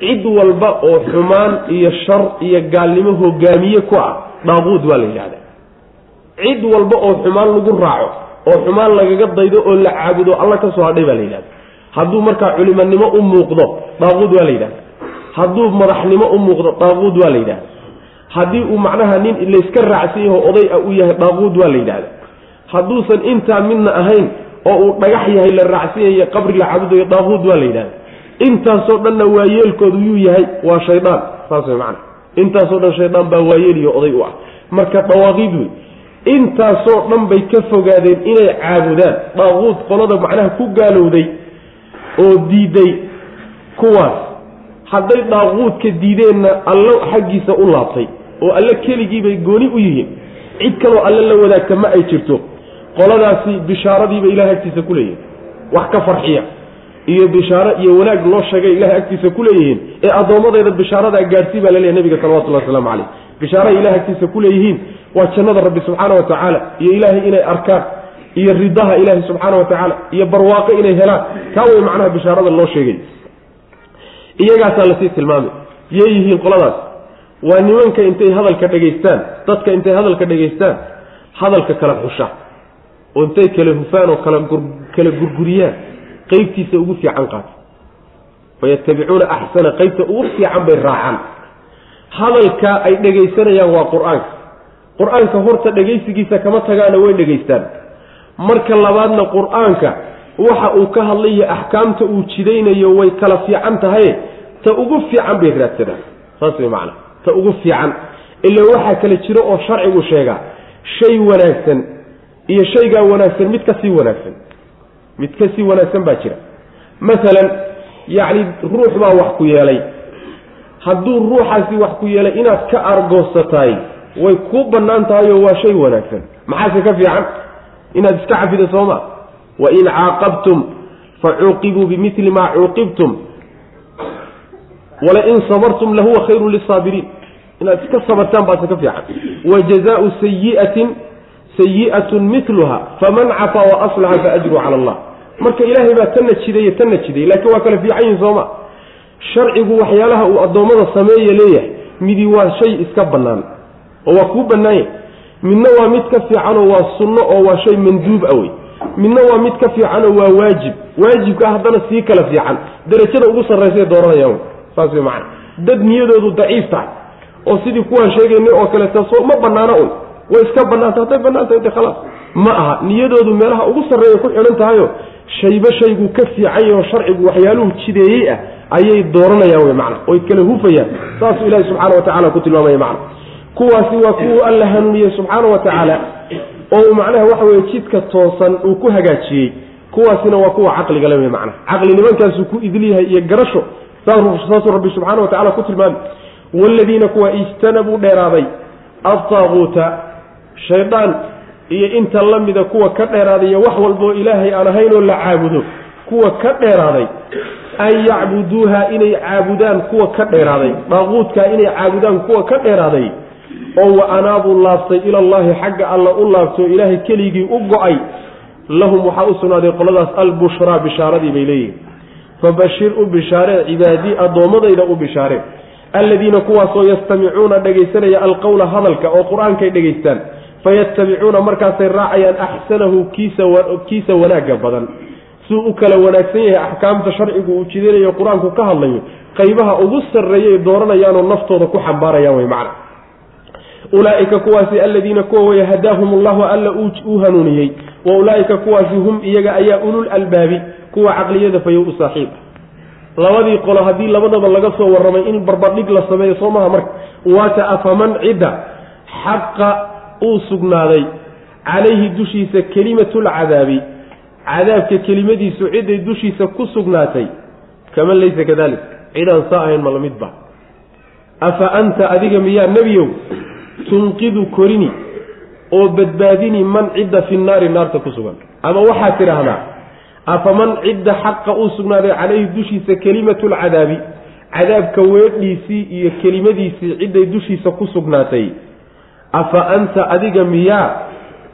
cid walba oo xumaan iyo shar iyo gaalnimo hogaamiye ku ah daaquud waa la yidhahdaa. Cid walba oo xumaan lagu raaco oo xumaan lagaga daydo oo la caabudo alla ka soo hadhay baa la yidhahda hadduu markaa culimanimo u muuqdo daaquud waa la yidhahda hadduu madaxnimo u muuqdo daaquud waa la yidhahda haddii uu macnaha nin layska raacsan yaho oday a u yahay daaquud waa la yidhahda. Hadduusan intaa midna ahayn oo uu dhagax yahay la raacsan yahay qabri la caabudayo daaquud waa la yidhahda. Intaasoo dhanna waayeelkoodu yuu yahay waa shaydaan. Saas way macana intaasoo dhan shaydaan baa waayeeliyo oday u ah. Marka dawaaqiid wey intaasoo dhan bay ka fogaadeen inay caabudaan. Daaquud qolada macnaha ku gaalowday oo diiday kuwaas. Hadday daaquudka diideenna allo xaggiisa u laabtay oo alle keligiibay gooni u yihiin. Cid kaloo alle la wadaagta ma ay jirto. Qoladaasi bishaaradiiba ilahay agtiisa ku leeyihiin wax ka farxiya. Iyo bishaaro iyo wanaag loo sheegay ilahay agtiisa ku leeyihiin. Ee addoommadeeda bishaaradaa gaadhsii baa laleeyahy nabiga salawatullahi waslamu caleyh bishaaray ilahay agtiisa ku leeyihiin waa jannada rabbi subxaana wa tacaala iyo ilaahay inay arkaan iyo ridaha ilaahay subxaana wa tacaala iyo barwaaqo inay helaan. Taa way macnaha bishaarada loo sheegay. Iyagaasaa la sii tilmaamay. Yay yihiin qoladaas waa nimanka intay hadalka dhegaystaan. Dadka intay hadalka dhegaystaan. Hadalka kala xusha. Oo intay kala hufaan oo kala kala gurguriyaan. Qeybtiisa ugu fiican qaata. Fayatabicuuna axsana. Qeybta ugu fiican bay raacaan. Hadalka ay dhegaysanayaan waa qur'aanka. Qur'aanka horta dhegaysigiisa kama tagaana way dhegaystaan. Marka labaadna qur'aanka waxa uu ka hadlayo axkaamta uu jidaynayo way kala fiican tahay. Ta ugu fiican bay raadsadaan. Saas way macana ta ugu fiican ila waxaa kala jiro oo sharcigu sheegaa shay wanaagsan iyo shaygaa wanaagsan mid ka sii wanaagsan mid ka sii wanaagsan baa jira. Masalan yacni ruux baa wax ku yeelay. Hadduu ruuxaasi wax ku yeelay inaad ka argoosataay way kuu bannaan tahay oo waa shay wanaagsan. Maxaase ka fiican? Inaad iska cafido sooma wain caaqabtum facuuqibuu bimili maa cuuqibtum walain sabartum lahuwa khayrun lisaabiriin inaad iska sabartaan baase ka fiican wa jazaau sayiatin sayi'atun miluha faman cafaa wa aslaxa faajruu cala allah marka ilaahay baa tanna jidaye tanna jiday laakiin waa kala fiican yihiin sooma sharcigu waxyaalaha uu addoommada sameeye leeyahay midi waa shay iska bannaan oo waa kuu bannaanya midna waa mid ka fiicanoo waa sunno oo waa shay manduub a wey midna waa mid ka fiicanoo waa waajib waajibka haddana sii kala fiican darajada ugu sarraysay dooranayaan saas wey macana dad niyadoodu daciif tahay oo sidii kuwaan sheegaynay oo kaleeta soo ma bannaano un. Way iska bannaanta hadday bannaantahay de khalaas. Ma aha niyadoodu meelaha ugu sarreeya ku xidhan tahayo shayba shaygu ka fiican yaho sharcigu waxyaaluhu jideeyey ah ayay dooranayaan wey macana oy kala hufayaan saasuu ilahi subxaana wa tacala ku tilmaamaya macna. Kuwaasi waa kuwuu alla hanuuniyey subxaana wa tacaala oo uu macnaha waxa weye jidka toosan uu ku hagaajiyey. Kuwaasina waa kuwa caqliga le wey macnaha caqli nimankaasu ku idilyahay iyo garasho saasuu rabbi subxaana wa tacala ku tilmaamay waaladiina kuwa ijtanabuu dheeraaday adtaaquuta shaydaan iyo inta la mida kuwa ka dheeraaday iyo wax walboo ilaahay aan ahayn oo la caabudo kuwa ka dheeraaday an yacbuduuha inay caabudaan kuwa ka dheeraaday daaquudkaa inay caabudaan kuwa ka dheeraaday oo wa anaabuu laabtay ilallahi xagga alla u laabto ilaahay keligii u go'ay lahum waxaa u sugnaaday qoladaas albushraa bishaaradii bay leeyihiin fabashir u bishaaree cibaadii addoommadayda u bishaaree alladiina kuwaasoo yastamicuuna dhegaysanaya alqowla hadalka oo qur'aankay dhegaystaan fayattabicuuna markaasay raacayaan axsanahu kiisa wanaagga badan. Siduu u kala wanaagsan yahay axkaamta sharcigu uu jidinayo qur'aanku ka hadlayo qaybaha ugu sarreeyay dooranayaanoo naftooda ku xambaarayaan wey macna. Ulaaika kuwaasi aladiina kuwa weye hadaahum allahu alla uu hanuuniyey wa ulaaika kuwaasi hum iyaga ayaa ulul albaabi kuwa caqliyada fayow u saaxiib. Labadii qolo haddii labadaba laga soo warramay in barbardhig la sameeyo soo maha marka waata afaman cidda xaqa uu sugnaaday calayhi dushiisa kelimatulcadaabi cadaabka kelimadiisu ciday dushiisa ku sugnaatay kaman laysa kadalik cidaan saa ahayn ma la mid ba afa anta adiga miyaa nebiyow tunqidu korini oo badbaadini man cidda fi naari naarta ku sugan. Ama waxaad tidhaahdaa afaman cidda xaqa uu sugnaaday calayhi dushiisa kelimatu lcadaabi cadaabka weedhiisii iyo kelimadiisii cidday dushiisa ku sugnaatay afa anta adiga miyaa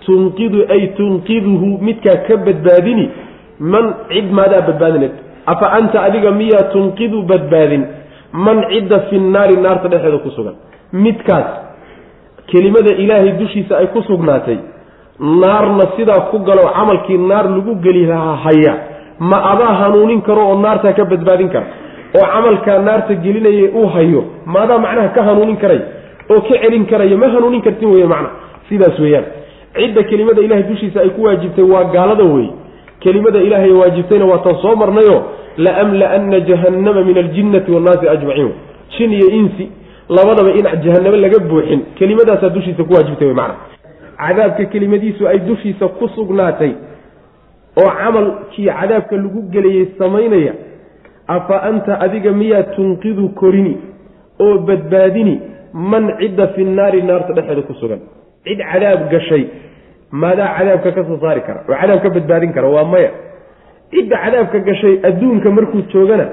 tunqidu ay tunqiduhu midkaa ka badbaadini man cid maadaa badbaadined afa anta adiga miyaa tunqidu badbaadin man cidda fi naari naarta dhexeeda ku sugan? Midkaas kelimada ilaahay dushiisa ay ku sugnaatay naarna sidaa ku galo camalkii naar lagu geli lahaa haya. Ma adaa hanuunin karo oo naartaa ka badbaadin kara? Oo camalkaa naarta gelinaya uu hayo ma adaa macnaha ka hanuunin karay? Oo ka celin karaya ma hanuunin kartin wey macna? Sidaas weeyaan. Cidda kelimada ilahay dushiisa ay ku waajibtay waa gaalada wey kelimada ilaahay waajibtayna waa tan soo marnayo laamla-ana jahannama min aljinnati wannaasi ajmaciin. Jin iyo insi labadaba in jahanamo laga buuxin kelimadaasaa dushiisa ku waajibtay macna. Cadaabka kelimadiisu ay dushiisa ku sugnaatay oo camalkii cadaabka lagu gelayay samaynaya afa anta adiga miyaa tunqidu korini oo badbaadini man cidda fi naari naarta dhexeeda ku sugan? Cid cadaab gashay maadaa cadaabka ka soo saari kara oo cadaab ka badbaadin kara waa maya. Cidda cadaabka gashay adduunka markuu joogana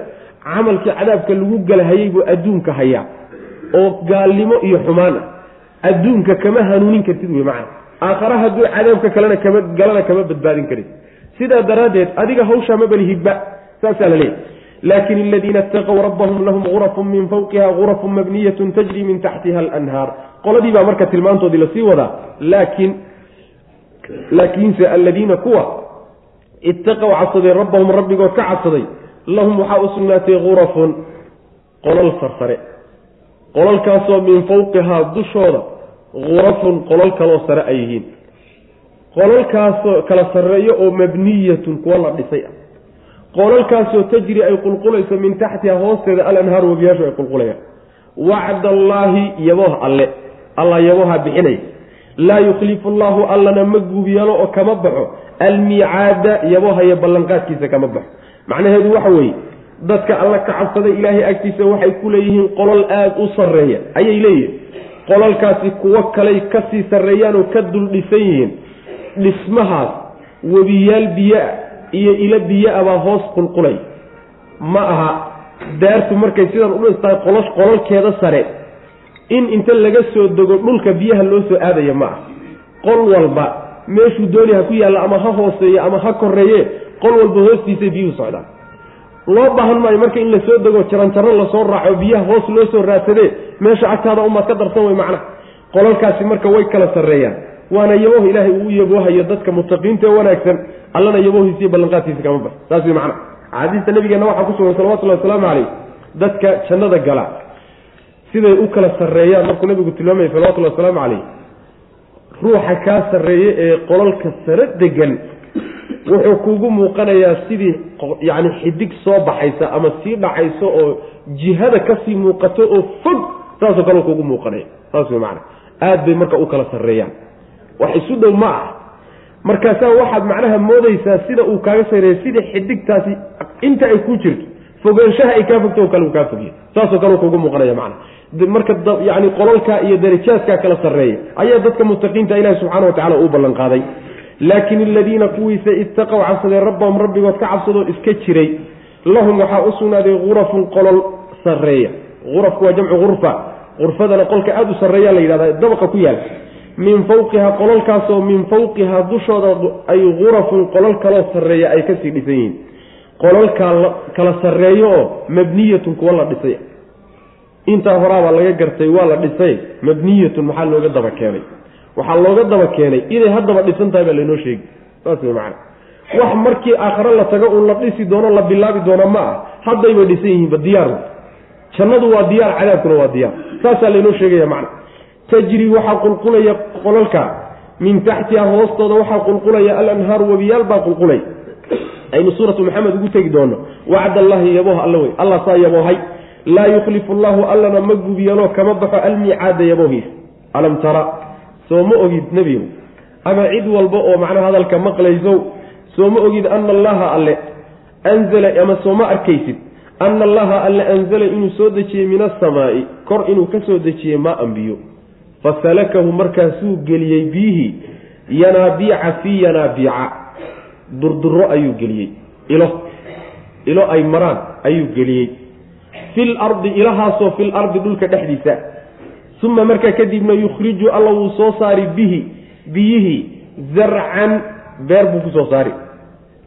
camalkii cadaabka lagu galahayay buu adduunka hayaa oo gaalnimo iyo xumaan ah. Adduunka kama hanuunin kartid wey macana aakhara hadduu cadaabka kalena kama galana kama badbaadin karin. Sidaa daraaddeed adiga hawshaa ma balihidba saasaa la leeyahy laakin aladiina itaqow rabbahum lahum gurafun min fawqiha gurafun mabniyatun tajri min taxtiha alanhaar. Qoladii baa marka tilmaantoodii la sii wadaa laakiin laakiinse alladiina kuwa ittaqow cabsaday rabbahum rabbigood ka cabsaday lahum waxaa u sugnaatay gurafun sarsare qolalkaasoo min fawqihaa dushooda gurafun qolal kaloo sare ay yihiin. Qolalkaasoo kala sarreeyo oo mabniyatun kuwa la dhisay ah. Qolalkaasoo tajri ay qulqulayso min taxtiha hoosteeda alanhaaru wabiyaashu ay qulqulayaan. Wacd allaahi yabooh alle allah yabooha bixinaya laa yukhlifu allaahu allana ma guubyeelo oo kama baxo. Almiicaada yaboohaya ballanqaadkiisa kama baxo. Macnaheedu waxa weeye dadka alla ka cabsaday ilaahay agtiisa waxay ku leeyihiin qolol aada u sarreeya. Ayay leeyihiin. Qolalkaasi kuwo kaley ka sii sarreeyaan oo ka dul dhisan yihiin. Dhismahaas webiyaal biyo-a iyo ilo biyo-a baa hoos qulqulay. Ma aha. Daartu markay sidan u dhistahay qolosh qololkeeda sare. In inta laga soo dego dhulka biyaha loo soo aadaya ma ah qol walba meeshuu dooni ha ku yaalla ama ha hooseeye ama ha koreeye qol walba hoostiisay biyuhu socdaan loo baahan maayo marka in la soo dego jaranjaro la soo raaco biyaha hoos loo soo raadsadee meesha agtaada umaad ka darsan wey macna qolalkaasi marka way kala sarreeyaan. Waana yabooh ilaahay uu yaboohayo dadka mutaqiinta ee wanaagsan. Allana yaboohiisiiyo ballanqaadkiisa kama bax saas wey macna axaadiista nabigeenna waxaa ku sugan salawatullahi wasalaamu caleyh dadka jannada gala siday u kala sarreeyaan. Markuu nabigu tilmaamaya salawatullahi wasalaamu caleyh ruuxa kaa sarreeye ee qolalka sare degan wuxuu kugu muuqanayaa sidii yacni xidig soo baxaysa ama sii dhacayso oo jihada ka sii muuqato oo fog saasoo kale kugu muuqanaya. Saas wey macana aada bay marka u kala sarreeyaan. Wax isu dhow ma ah markaasaa waxaad macnaha moodaysaa sida uu kaaga sareeya sida xidigtaasi inta ay ku jirto. Fogaanshaha ay kaa fogto oo kale uu kaa fogya saasoo kale kugu muuqanaya macna. Marka yani qolalka iyo darajaadka kala sarreeya ayaa dadka muttaqiinta ilahi subxana wa tacala uu ballan qaaday laakin aladiina kuwiisa ittaqow cabsadeen rabbahum rabbigood ka cabsadoo iska jiray lahum waxaa u sugnaaday gurafun qolol sarreeya. Urafku waa jamcu urfa urfadana qolka aada u sarreeya la yidhahda dabaqa ku yaal. Min fawqiha qololkaasoo min fawqiha dushooda ay gurafun qolol kaloo sarreeya ay ka sii dhisan yihiin. Qololkaa kala sarreeyo oo mabniyatun kuwa la dhisay. Intaa horaabaa laga gartay waa la dhisay. Mabniyatun maxaa looga daba keenay waxaa looga daba keenay inay haddaba dhisan tahay baa laynoo sheegi. Saas wey macana wax markii aakhare la tago uun la dhisi doono la bilaabi doono ma ah haddayba dhisan yihiinba diyaar jannadu waa diyaar cadaabkuna waa diyaar. Saasaa laynoo sheegaya macna. Tajri waxaa qulqulaya qolalka. Min taxtiha hoostooda waxaa qulqulaya alanhaaru webiyaal baa qulqulay. Aynu suuratu maxamed ugu tegi doono. Wacd allahi yabooh alla wey. Allah saa yaboohay. Laa yukhlifu llahu allana ma gubiyano kama baxo almiicaada yaboohiis. Alam tara soo ma ogid nebigow ama cid walba oo macnaha hadalka maqlayso soo ma ogid ana allaha alle anzala ama soo ma arkaysid ana allaha alle anzala inuu soo dejiyey min asamaa'i kor inuu ka soo dejiyey maa-an biyo fasalakahu markaasuu geliyey biyihii yanaabiica fii yanaabiica. Durduro ayuu geliyey. Ilo ilo ay maraan ayuu geliyey. Fil ardi ilahaasoo fil ardi dhulka dhexdiisa uma markaa kadibna yukhriju alla wuu soo saari bihi biyihii zarcan beer buu ku soo saari.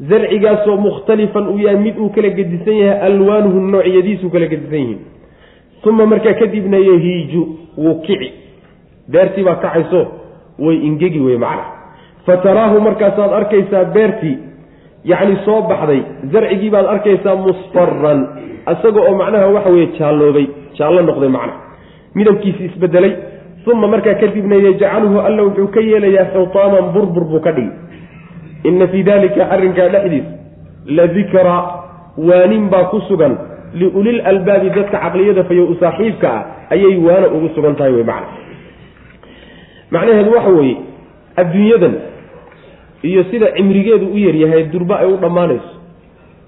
Zarcigaasoo mukhtalifan uu yahay mid uu kala gedisan yahay alwaanuhu noocyadiisuu kala gedisan yihiin. Uma markaa kadibna yahiiju wuu kici. Beertii baa kacayso way ingegi wey macna. Fa taraahu markaasaad arkaysaa beertii yacni soo baxday zarcigii baad arkaysaa musfaran isaga oo macnaha waxa weye jaalloobay jaallo noqday macna midabkiisi isbedelay uma markaa kadibna yajcaluhu alla wuxuu ka yeelayaa xutaaman burbur buu ka dhigi inna fii dalika arrinkaa dhexdiis la dikraa waanin baa ku sugan. Liulil albaabi dadka caqliyada fayo u saaxiibka ah ayay waana ugu sugan tahay wey macna. Macnaheedu waxa weeye adduunyadan iyo sida cimrigeedu u yaryahay durba ay u dhammaanayso.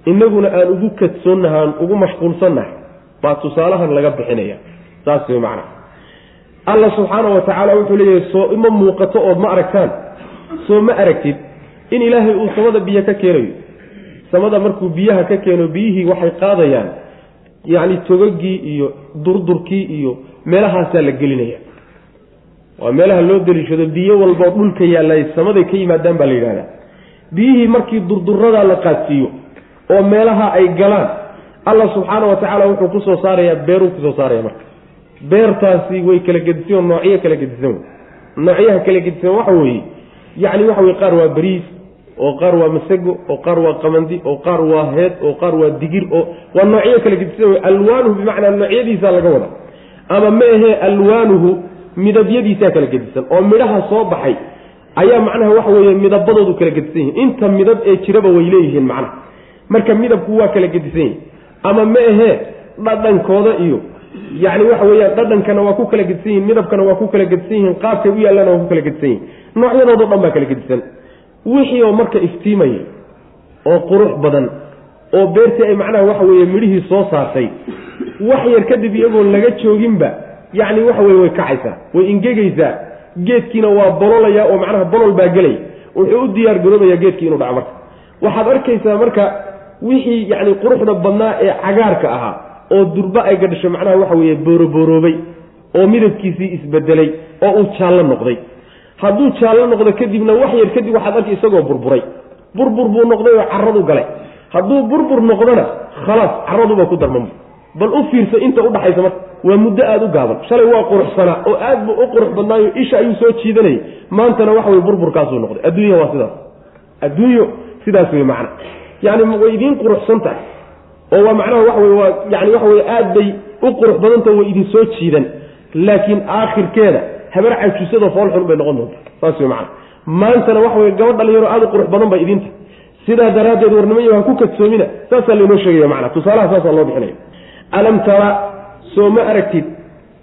Innaguna aan ugu kadsoonnaha aan ugu mashquulsannahay baa tusaalahan laga bixinaya saas wey macna. Alla subxaana wa tacaala wuxuu leeyahay soo ima muuqato ood ma aragtaan. Soo ma aragtid in ilaahay uu samada biyo ka keenayo. Samada markuu biyaha ka keeno biyihii waxay qaadayaan. Yacni togagii iyo durdurkii iyo meelahaasaa la gelinaya. Waa meelaha loo deliishado biyo walboo dhulka yaallay samaday ka yimaadaan baa la yidhahdaa biyihii markii durduradaa la qaadsiiyo oo meelaha ay galaan alla subxaana wa tacaala wuxuu ku soo saarayaa beeruu ku soo saaraya marka beertaasi way kala gedisan noocyo kala gedisan. Noocyaha kala gedisan waxa weeye yacni waxa weye qaar waa bariis oo qaar waa masago oo qaar waa qamandi oo qaar waa heed oo qaar waa digir oo waa noocyo kala gedisan wey alwaanuhu bimacnaa noocyadiisa laga wada. Ama ma ahee alwaanuhu midabyadiisaa kala gedisan oo midhaha soo baxay ayaa macnaha waxa weeye midabadoodu kala gedisan yihiin inta midab ee jiraba way leeyihiin macnaha. Marka midabku waa kala gedisan yihiin ama ma ahee dhadhankooda iyo yacni waxa weeyaan dhadhankana waa ku kala gedisan yihiin midabkana waa ku kala gedisan yihiin qaabkay u yaallana waa ku kala gedisan yihiin noocyadoodo dhan baa kala gedisan wixii oo marka iftiimaya oo qurux badan oo beertii ay macnaha waxa weeye midhihii soo saartay wax yar kadib iyagoon laga jooginba yacni waxa weye way kacaysaa way ingegaysaa geedkiina waa bololaya oo macnaha bolol baa gelay. Wuxuu u diyaar garoobaya geedkii inuu dhaco marka. Waxaad arkaysaa marka wixii yacni quruxda badnaa ee cagaarka ahaa oo durba ay gadhasho macnaha waxa weeye boorobooroobay oo midabkiisii isbedelay oo uu jaallo noqday. Hadduu jaallo noqdo kadibna wax yar kadib waxaad arki isagoo burburay. Burbur buu noqday oo caradu galay. Hadduu burbur noqdona khalaas caraduba ku darmama bal u fiirsa inta udhaxaysa marka waa muddo aada u gaaban. Shalay waa quruxsanaa oo aad buu u qurux badnaayo isha ayuu soo jiidanayay. Maantana waxa wey burburkaasuu noqday. Adduunya waa sidaas. Adduunyo sidaas wey macna. Yani way idiin quruxsan tahay oo waa macnaha waxa wey waa yani waxa wey aad bay u qurux badantah way idin soo jiidan. Laakiin aakhirkeeda habar cajusadoo foolxun bay noqon doonta saas wey macana maantana waxa wey gabadh dhalinyaro aada u qurux badan bay idinta sidaa daraaddeed warnimayo ha ku kadsoomina saasaa laynoo sheegaya macana tusaalaha saasaa loo bixinaya. Alam tara soo ma aragtid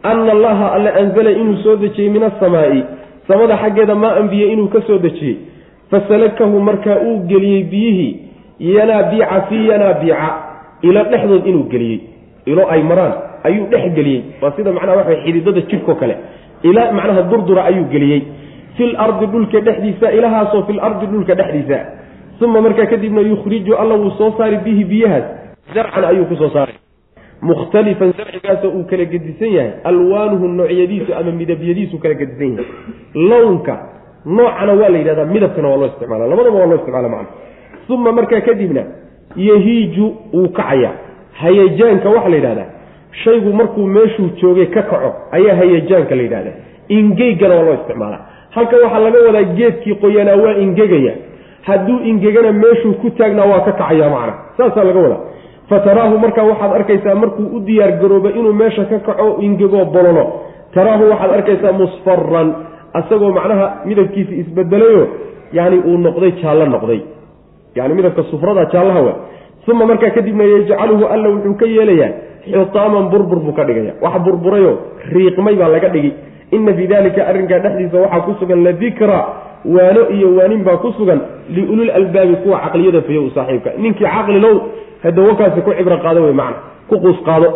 ana allaha alle anzala inuu soo dejiyey min asamaa'i samada xaggeeda maa anbiye inuu ka soo dejiyey fasalakahu markaa uu geliyey biyihii yanaabiica fii yanaabiica ilo dhexdood inuu geliyey ilo ay maraan ayuu dhex geliyey. Waa sida macnaha waxa xididada jidhko kale. Ila macnaha durdura ayuu geliyey. Fil ardi dhulka dhexdiisa ilahaasoo fil ardi dhulka dhexdiisa. Uma markaa kadibna yukhriju alla wuu soo saari bihi biyahaas. Zarcan ayuu ku soo saaray. Mukhtalifan zarcigaasoo uu kala gedisan yahay. Alwaanuhu noocyadiisu ama midabyadiisu kala gedisan yahay. Lownka noocana waa la yidhahdaa midabkana waa loo isticmaala labadaba waa loo isticmaala macna. Uma markaa kadibna yahiiju wuu kacayaa. Hayajaanka waxaa la yidhahdaa shaygu markuu meeshuu joogay ka kaco ayaa hayajaanka la yidhahdaa. Ingeygana waa loo isticmaalaa. Halka waxaa laga wadaa geedkii qoyanaa waa ingegaya. Hadduu ingegana meeshuu ku taagnaa waa ka kacaya macna. Saasaa laga wadaa. Fataraahu markaa waxaad arkaysaa markuu u diyaar garooba inuu meesha ka kaco ingegoo bololo taraahu waxaad arkaysaa musfaran asagoo macnaha midabkiisa isbedelayo yani uu noqday jaallo noqday yani midabka sufrada jaallaha wa uma markaa kadibna yajcaluhu alla wuxuu ka yeelayaa xutaaman burbur buu ka dhigaya. Wax burburayo riiqmay baa laga dhigi. Ina fii dalika arrinkaa dhexdiisa waxaa ku sugan ladikra waano iyo waanin baa ku sugan liulil albaabi kuwa caqliyada fayo u saaxiibka. Ninkii caqlilow hadawakaasi ku cibro qaado wey macna ku quus qaado.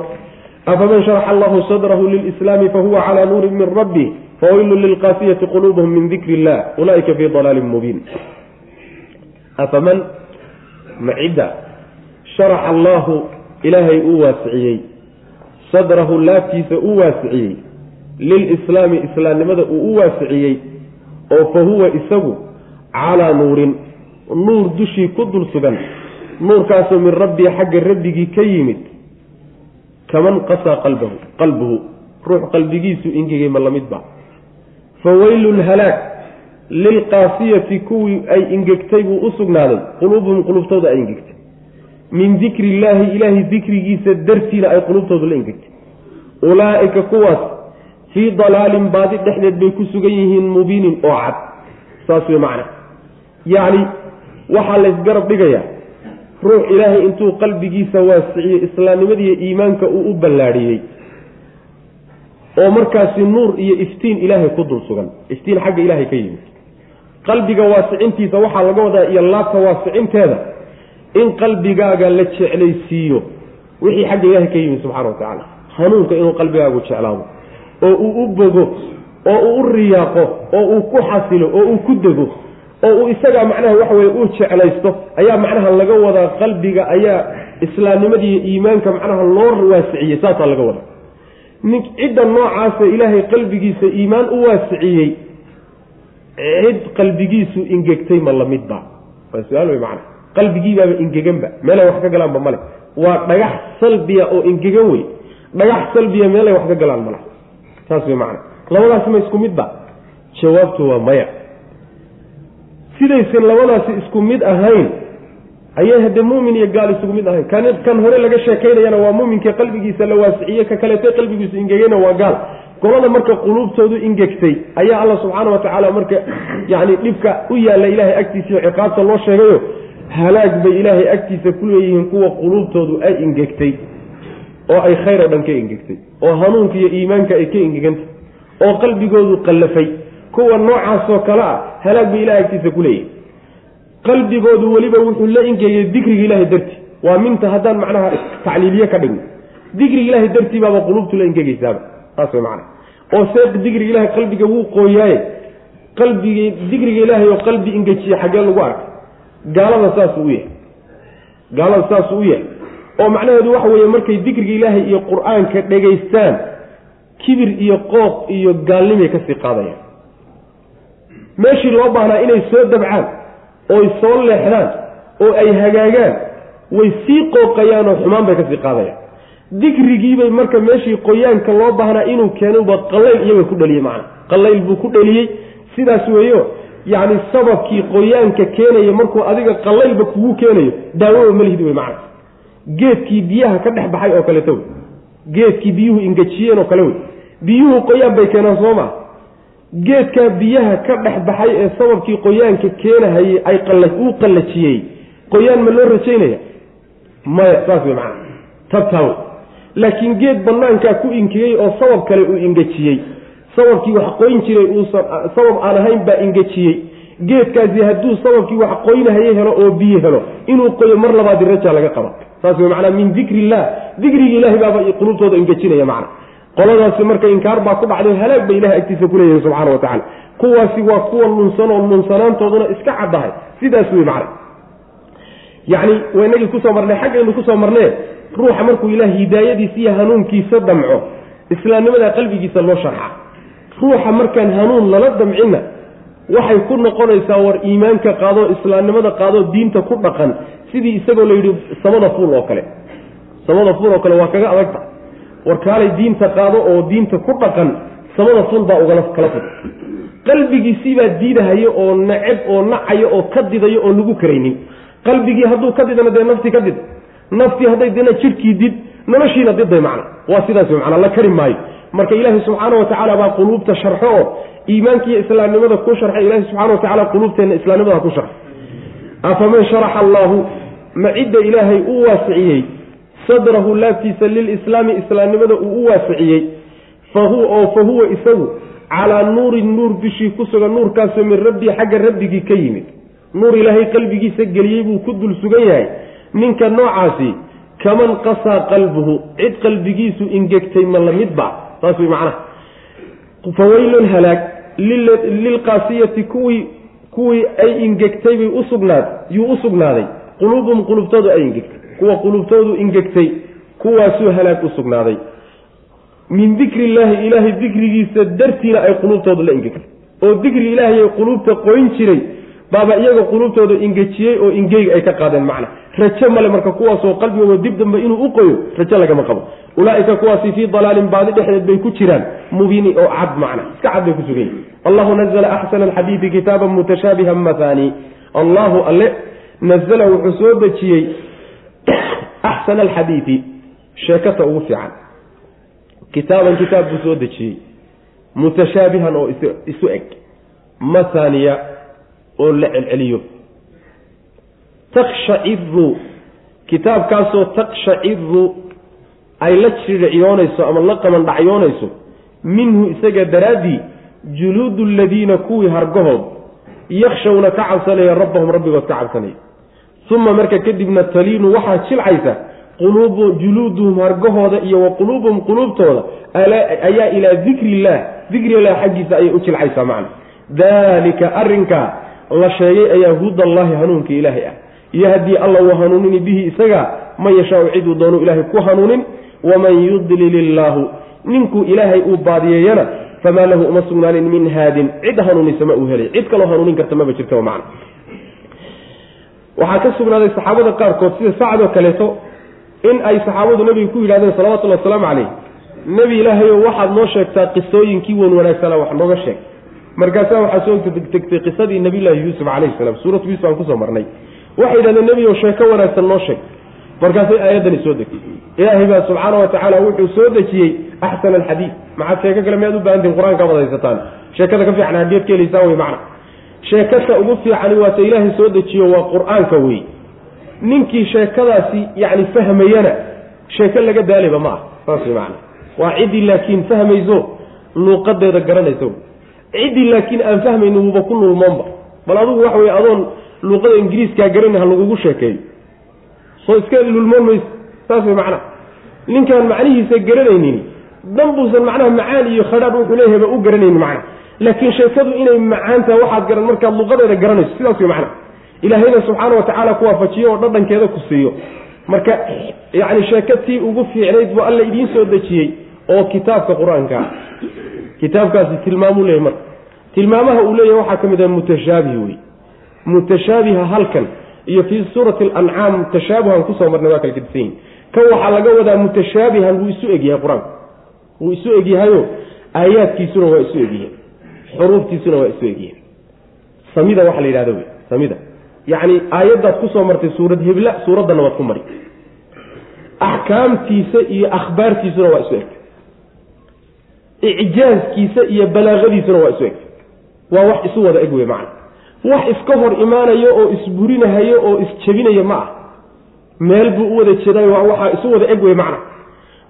Afaman sharaxa allahu sadrahu lilislaami fahuwa calaa nuurin min rabbi fawaylun lilqaasiyati quluubuhum min dikri illah ulaa'ika fii dalaalin mubiin afaman macidda sharaxa allaahu ilaahay uu waasiciyey sadrahu laabtiisa uu waasiciyey lilislaami islaamnimada uu u waasiciyey oo fa huwa isagu calaa nuurin nuur dushii ku dul sugan nuurkaasoo min rabbii xagga rabbigii ka yimid kaman qasaa qalbahu qalbuhu ruux qalbigiisu ingegay ma la mid ba fa weylun halaag lilqaasiyati kuwii ay ingegtay buu u sugnaaday quluubuhum qulubtooda ay ingegtay min dikri illaahi ilaahay dikrigiisa dartiina ay qulubtoodu la ingegtay ulaa'ika kuwaas fii dalaalin baadi dhexdeed bay ku sugan yihiin mubiinin oo cad saas wey macna yacni waxaa laysgarab dhigayaa ruux ilaahay intuu qalbigiisa waasiciyo islaamnimadiiyo iimaanka uu u ballaadhiyey oo markaasi nuur iyo iftiin ilaahay ku dul sugan iftiin xagga ilaahay ka yimid qalbiga waasicintiisa waxaa laga wadaa iyo laabta waasicinteeda. In qalbigaaga la jeclaysiiyo. Wixii xagga ilaahay ka yimid subxana wa tacaala. Hanuunka inuu qalbigaagu jeclaado. Oo uu u bogo oo uu u riyaaqo oo uu ku xasilo oo uu ku dego oo uu isagaa macnaha waxa weye uu jeclaysto ayaa macnaha laga wadaa qalbiga ayaa islaamnimadiiyo iimaanka macnaha loo waasiciyey saasaa laga wadaa. Nin cidda noocaasa ilaahay qalbigiisa iimaan u waasiciyey cid qalbigiisu ingegtay ma la mid ba waa su'aal wey macana qalbigiibaaba ingeganba meelay wax ka galaanba male waa dhagax salbiya oo ingegan wey. Dhagax salbiya meelay wax ka galaan mala saas wey macana labadaasi ma isku mid ba jawaabtu waa maya. Sidaysan labadaasi isku mid ahayn ayay haddee mumin iyo gaal isugu mid ahayn. Kan kan hore laga sheekaynayana waa muminka qalbigiisa la waasiciye ka kaleete qalbigiisu ingegayna waa gaal golada marka quluubtoodu ingegtay ayaa alla subxaana wa tacaala marka yani dhibka u yaalla ilaahay agtiisa iyo ciqaabta loo sheegayo halaag bay ilaahay agtiisa ku leeyihiin kuwa quluubtoodu ay ingegtay oo ay khayr oo dhan ka ingegtay oo hanuunka iyo iimaanka ay ka ingegantay oo qalbigoodu qallafay. Kuwa noocaasoo kale ah halaag bay ilahay agtiisa ku leeyihiin qalbigoodu weliba wuxuu la ingegay dikriga ilaahay dartii waa minta haddaan macnaha tacliiliye ka dhigno. Dikriga ilaahay dartii baaba quluubtu la ingegaysaaba saas way macana oo see dikriga ilahay qalbiga wuu qooyaaye qalbigi dikriga ilaahay oo qalbi ingejiye xaggee lagu arkay. Gaalada saasuu u yahay. Gaalada saasuu u yahay. Oo macnaheedu waxa weeye markay dikriga ilaahay iyo qur'aanka dhegaystaan kibir iyo qooq iyo gaalnimay ka sii qaadayaan. Meeshii loo baahnaa inay soo dabcaan ooy soo leexdaan oo ay hagaagaan way sii qooqayaan oo xumaan bay ka sii qaadayaan dikrigiibay marka meeshii qoyaanka loo baahnaa inuu keenuba qallayl iyaga ku dhaliyey macana qallayl buu ku dhaliyey sidaas weeyo yacni sababkii qoyaanka keenaya markuu adiga qallaylba kugu keenayo daawoba malihid wey macana geedkii biyaha ka dhex baxay oo kaleeto wey geedkii biyuhu ingejiyeen oo kale wey. Biyuhu qoyaan bay keenaan soo maa geedkaa biyaha ka dhex baxay ee sababkii qoyaanka keenahayey ay uu qallajiyey. Qoyaan ma loo rajaynaya? Maya saas wey macana tabtaa wey laakiin geed banaankaa ku ingegey oo sabab kale uu ingejiyey sababkii wax qoyn jiray uusan sabab aan ahayn baa ingejiyey geedkaasi hadduu sababkii wax qoynahaye helo oo biyo helo inuu qoyo mar labaadi raja laga qaba. Saas wey macnaa min dikri illah dikrigi ilahay baaba qulubtooda ingejinaya macna. Qoladaasi marka inkaar baa ku dhacday halaag bay ilahay agtiisa kuleeyahay subxana wa tacala kuwaasi waa kuwa lunsan oo lunsanaantooduna iska caddahay. Sidaas wey macna. Yacni waynagii ku soo marnay xaggaynu ku soo marnee ruuxa markuu ilaah hidaayadiisa iyo hanuunkiisa damco islaamnimada qalbigiisa loo sharxa. Ruuxa markaan hanuun lala damcinna waxay ku noqonaysaa war iimaanka qaadoo islaamnimada qaadoo diinta ku dhaqan sidii isagoo la yidhi samada fuul oo kale. Samada fuul oo kale waa kaga adagta. War kaalay diinta qaado oo diinta ku dhaqan samada fuul baa ugala kala fud qalbigiisiibaa diidahayo oo naceb oo nacayo oo ka didayo oon lagu karaynin. Qalbigii hadduu ka didana dee naftii ka did naftii hadday dina jidhkii did noloshiina diday macna waa sidaas macna la kari maayo. Marka ilaahi subxaana wa tacaala baa quluubta sharxo oo iimaankiiyo islaamnimada ku sharxay. Ilahi subxana wa tacala quluubteenna islaamnimada ku sharxay. Afaman sharaxa allaahu ma cidda ilaahay u waasiciyey sadrahu laabtiisa lilislaami islaamnimada uu u waasiciyey oo fa huwa isagu calaa nuurin nuur bishii ku sugan nuurkaasoo min rabbii xagga rabbigii ka yimid. Nuur ilaahay qalbigiisa geliyey buu ku dul sugan yahay ninka noocaasi kaman qasaa qalbuhu cid qalbigiisu ingegtay ma la midba saas wey macnaha. Fawaylun halaag lilqaasiyati kuwii kuwii ay ingegtay bay usugnaad yuu u sugnaaday. Quluubuhum qulubtoodu ay ingegtay kuwa qulubtoodu ingegtay kuwaasuu halaag u sugnaaday. Min dikri illaahi ilaahay dikrigiisa dartiina ay quluubtoodu la ingegtay. Oo dikri ilaahay ay quluubta qoyn jiray baaba iyaga quluubtooda ingejiyey oo ingeyga ay ka qaadeen macna rajo male marka kuwaasoo qalbigooda dib dambe inuu u qoyo rajo lagama qabo. Ulaaika kuwaasi fii dalaalin baadi dhexdeed bay ku jiraan mubiini oo cad macna iska cad bay ku sugan yihiin allahu nazla axsana alxadiidi kitaaban mutashaabihan mathani. Allahu alle nazla wuxuu soo dejiyey axsana alxadiidi sheekata ugu fiican. Kitaaban kitaab buu soo dejiyey mutashaabihan oo isu eg mathaniya oo la celceliyo takshaciru kitaabkaasoo takshaciru ay la jiricyoonayso ama la qamandhacyoonayso minhu isaga daraaddii juluudu aladiina kuwii hargahood yakshawna ka cabsanaya rabbahum rabbigood ka cabsanaya. Uma marka kadibna taliinu waxaa jilcaysa quluubu juluuduhum hargahooda iyo wa quluubuhum quluubtooda ayaa ilaa dikri illah dikri illah xaggiisa ayay u jilcaysaa macna. Daalika arrinkaa la sheegay ayaa hudallaahi hanuunka ilaahay ah yahdii alla uu hanuunini bihi isaga man yashaau ciduu doonu ilaahay ku hanuunin waman yudlil illaahu ninkuu ilaahay uu baadiyeeyana famaa lahu uma sugnaanin min haadin. Cid hanuunisa ma uu helay cid kaloo hanuunin karta maba jirta macna waxaa ka sugnaaday saxaabada qaarkood sida sacdoo kaleeto in ay saxaabadu nebiga ku yidhahdeen salawatullahi wasalaamu calayh nebi ilaahayo waxaad noo sheegtaa qisooyinkii wan wanaagsana wax nooga sheeg. Markaasaa waxaa soo tegtay qisadii nabiyullaahi yuusuf calayhi salaam suuratu yuusuf aan ku soo marnay waxay yidhahdeen nebigo sheeko wanaagsan noo sheeg. Markaasay aayaddani soo degtay. Ilaahay baa subxaana wa tacaala wuxuu soo dejiyey axsana alxadiid maxaad sheeko kale miyaad u baahantihin qur'aanka baad haysataan sheekada ka fiican hageed ka helaysaan wey macna. Sheekata ugu fiicani waata ilaahay soo dejiyo waa qur'aanka wey ninkii sheekadaasi yacni fahmayana sheeko laga daaliba ma ah. Saas wey macna. Waa ciddii laakiin fahmayso luuqadeeda garanaysa ciddii laakiin aan fahmayni wuuba ku nulmoonba bal adugu waxa wey adoon luuqada ingiriiskaa garani ha lagugu sheekeeyo. Soo iska lulmoon mayso. Saas way macnaha. Ninkaan macnihiisa garanaynin dan buusan macnaha macaan iyo khadhaadh wuxuu leeyahayba u garanaynin macnaha. Laakiin sheekadu inay macaantaha waxaad garan markaad luuqadeeda garanayso. Sidaas way macnaha. Ilaahayna subxaana wa tacaala ku waafajiyo oo dhadhankeeda ku siiyo. Marka yacni sheeko tii ugu fiicnayd buu alla idiin soo dejiyey oo kitaabka qur'aanka. Kitaabkaasi tilmaamuu leeyahy marka. Tilmaamaha uu leeyahay waxaa ka mid ah mutashaabih wey mutashaabiha halkan iyo fii suurati alancaam tashaabuhan ku soo marnay waa kala gedisan yihiin kan waxaa laga wadaa mutashaabihan wuu isu egyahay qur'aanku wuu isu egyahayo aayaadkiisuna waa isu egyihiin. Xuruuftiisuna waa isu egyihiin. Samida waxa la yidhahda wey samida. Yacni aayaddaad ku soo martay suurad hebla suuraddanna waad ku mari. Axkaamtiisa iyo akhbaartiisuna waa isu egtay icjaazkiisa iyo balaaqadiisuna waa isu egtay waa wax isu wada eg wey macna wax iska hor imaanayo oo isburinahayo oo isjebinaya ma ah meel buu u wada jeedayo waa waxaa isu wada eg wey macna.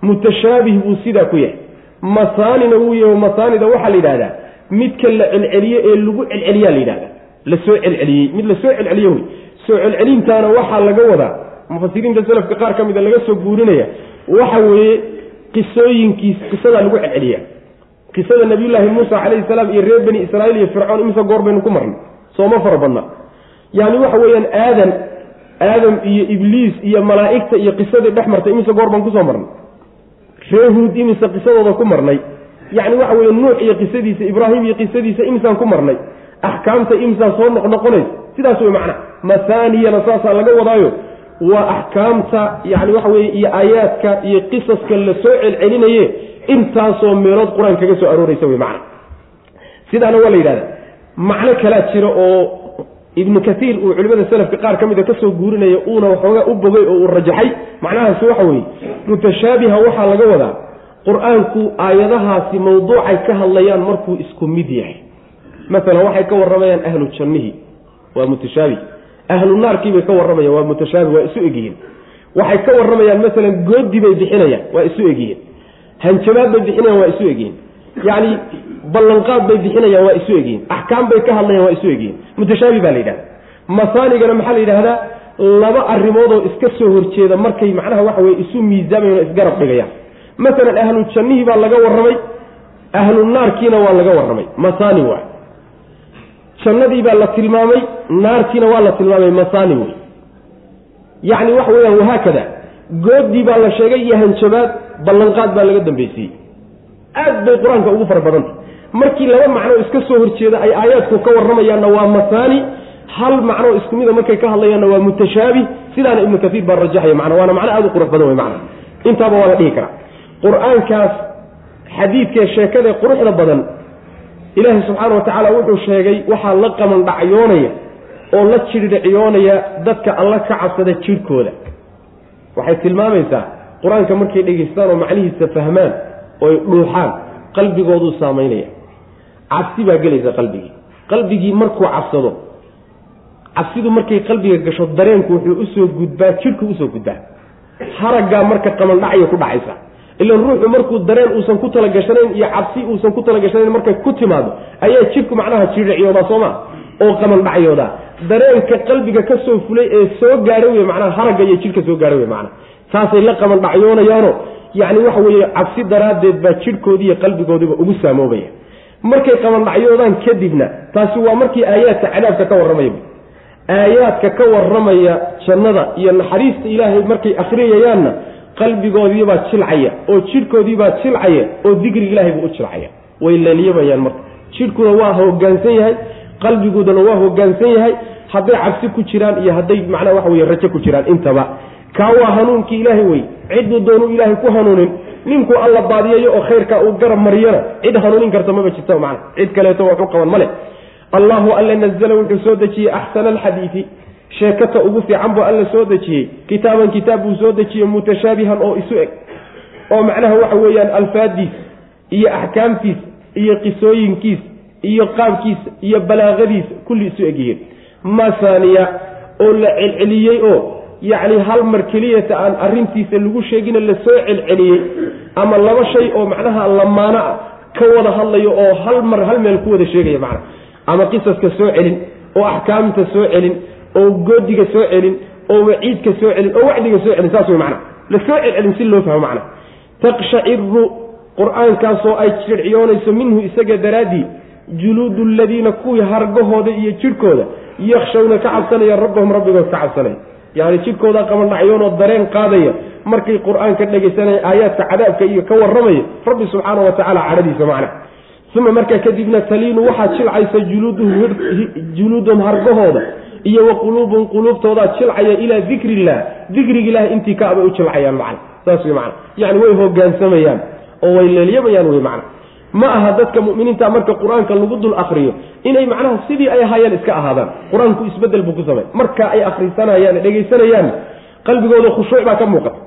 Mutashaabih buu sidaa ku yahay. Masaanina wuu yahay masaanida waxaa la yidhahdaa midka la celceliyo ee lagu celceliyaa la yidhahdaa la soo celceliyey mid la soo celceliyo wey. Soo celcelintaana waxaa laga wadaa mufasiriinta selafka qaar ka mida laga soo guurinaya waxa weeye qisooyinkiis qisadaa lagu celceliya qisada nabiyullaahi muusa calayhi salaam iyo reer bani israaiil iyo fircoon imise goor baynu ku marnay sooma fara badna. Yani waxa weeyaan aadan aadam iyo ibliis iyo malaa'igta iyo qisadii dhex martay imise goor baan ku soo marnay. Ree huud imise qisadooda ku marnay. Yacni waxa weeye nuux iyo qisadiisa ibraahim iyo qisadiisa imisaan ku marnay. Axkaamta imisaa soo noqnoqonaysa sidaas wey macna. Mahaaniyana saasaa laga wadaayo. Waa axkaamta yani waxa weye iyo aayaadka iyo qisaska la soo celcelinaye intaasoo meelood qur'aan kaga soo arooraysa wey macna. Sidaana waa la yidhahda macno kalaa jira oo ibnu kaiir uu culimada selafka qaar ka mida ka soo guurinaya uuna waxoogaa u bogay oo uu rajaxay. Macnahaasi waxa weeye mutashaabiha waxaa laga wadaa qur'aanku aayadahaasi mawduucay ka hadlayaan markuu isku mid yahay. Masalan waxay ka warramayaan ahlu jannihii waa mutashaabih. Ahlu naarkiibay ka warramayaan waa mutashaabih waa isu egyihiin. Waxay ka warramayaan masalan goodi bay bixinayaan waa isu egyihiin. Hanjabaad bay bixinayaan waa isu egyihiin. Yacni ballanqaad bay bixinayaan waa isu egyihiin. Axkaam bay ka hadlayaan waa isu egyihiin. Mutashaabi baa la yidhahda masaanigana maxaa la yidhahdaa? Laba arrimoodoo iska soo horjeeda markay macnaha waxa weye isu miisaamayan o isgarab dhigayaan. Masalan ahlu jannihii baa laga warramay ahlu naarkiina waa laga warramay. Masaani waay. Jannadii baa la tilmaamay naartiina waa la tilmaamay masaani wey yacni waxa weyaan wahaakada goodii baa la sheegay iyo hanjabaad ballanqaad baa laga dambaysiiyey aad bay qur'aanka ugu fara badanta markii laba macnoo iska soo horjeeda ay aayaadku ka warramayaanna waa masaani hal macnoo isku mida markay ka hadlayaanna waa mutashaabih sidaana ibnu kaiir baa rajaxaya mana waana macno aad u qurux badan wey mana intaaba waa la dhihi karaa. Qur'aankaas xadiidkee sheekadae quruxda badan ilaahay subxaana wa tacaala wuxuu sheegay waxaa la qaman dhacyoonaya oo la jirdhicyoonaya dadka alla ka cabsada jirhkooda waxay tilmaamaysaa qur'aanka markay dhegaystaan oo macnihiisa fahmaan oy dhuuxaan qalbigooduu saamaynaya cabsi baa gelaysa qalbigii. Qalbigii markuu cabsado cabsidu markay qalbiga gasho dareenku wuxuu u soo gudbaa jidhku u soo gudbaa. Haraggaa marka qamandhacya ku dhacaysa. Ilan ruuxu markuu dareen uusan ku talagashanayn iyo cabsi uusan ku talagashanayn markay ku timaado ayaa jidhku macnaha jiidhicyoodaa sooma oo qamandhacyoodaa dareenka qalbiga ka soo fulay ee soo gaadhay wey macnaha haragga iyo jidhka soo gaadhay wey macnaha. Saasay la qamandhacyoonayaano yacni waxa weeye cabsi daraaddeed baa jidhkoodii iyo qalbigoodiiba ugu saamoobaya markay qamandhacyoodaan kadibna taasi waa markii aayaadka cadaabka ka warramaya. Aayaadka ka warramaya jannada iyo naxariista ilaahay markay akhriyayaanna qalbigoodiibaa jilcaya oo jidhkoodiibaa jilcaya oo dikriga ilahay buu u jilcaya. Way laliyamayaan marka. Jidhkuna waa hogaansan yahay qalbigoodana waa hogaansan yahay hadday cabsi ku jiraan iyo hadday macnaha waxa weye rajo ku jiraan intaba. Kaa waa hanuunkii ilaahay wey cidduu doonuu ilaahay ku hanuunin ninkuu alla baadiyayo oo khayrkaa uu garab mariyana cid hanuunin karta maba jirta macna. Cid kaleeto waxu qaban male. Allahu alla wuxuu soo dejiyey axsana alxadiidi sheekata ugu fiican buu alla soo dejiyey. Kitaaban kitaab buu soo dejiyey mutashaabihan oo isu eg. Oo macnaha waxa weeyaan alfaadiis iyo axkaamtiis iyo qisooyinkiis iyo qaabkiisa iyo balaaqadiisa kulli isu egyihiin masaniya oo la celceliyey oo yacni hal mar keliyata aan arrintiisa lagu sheegina la soo celceliyey ama laba shay oo macnaha lamaano ka wada hadlayo oo hal mar hal meel ku wada sheegaya macna. Ama qisaska soo celin oo axkaamta soo celin oo goodiga soo celin oo waciidka soo celin oo wacdiga soo celin saas wey macna. La soo celcelin si loo fahmo macna. Taqshaciru qur'aankaasoo ay jirciyoonayso minhu isaga daraaddii juluudu aladiina kuwii hargahooda iyo jidhkooda yakshawna ka cabsanaya rabbahum rabbigood ka cabsanaya yani jidhkooda qabandhacyoonoo dareen qaadaya. Markay qur'aanka dhegaysanaya aayaadka cadaabka iyo ka warramaya rabbi subxaana wa tacaala cadhadiisa macna. Uma markaa kadibna taliinu waxaa jilcaysa juluudum hargahooda iyo wa quluubum quluubtoodaa jilcaya ilaa dikri illah dikriga ilahi intii ka abay u jilcayaan macna. Saas wey macna. Yani way hogaansamayaan oo way leelyamayaan wey macna ma aha dadka muminiinta marka qur'aanka lagu dul akriyo inay macnaha sidii ay ahaayeen iska ahaadaan. Qur'aanku isbeddel buu ku samay. Marka ay akrisanayaan dhegaysanayaan qalbigooda khushuuc baa ka muuqata.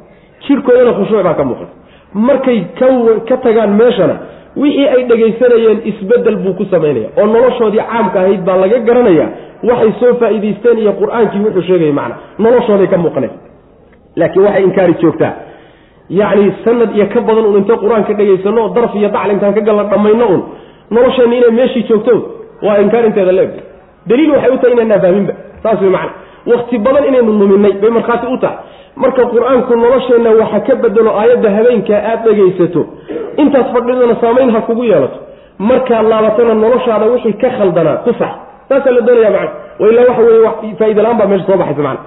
Jirkoodana khushuuc baa ka muuqata. Markay ka tagaan meeshana wixii ay dhegaysanayeen isbeddel buu ku samaynaya. Oo noloshoodii caamka ahayd baa laga garanaya waxay soo faa'iidaysteen iyo qur'aankii wuxuu sheegaya macna. Noloshooday ka muuqanaysa. Laakiin waxay inkaari joogtaa yacni sanad iyo ka badan un intay qur'aanka dhegaysano oo darf iyo dacl intaan ka galla dhammayno un nolosheenni inay meeshii joogto waa inkaar inteeda leeg. Daliil waxay u tahay inaanaa fahminba saas wey macana wakti badan inaynu luminay bay markhaati u tahay. Marka qur'aanku nolosheenna waxa ka bedelo aayadda habeenkaa aada dhegaysato intaas fadhidana saamayn ha kugu yeelato. Markaad laabatana noloshaada wixii ka khaldanaa ku saasaa la doonaya macana wailaa waxa weye faaida baa meesha soo baxaysa macana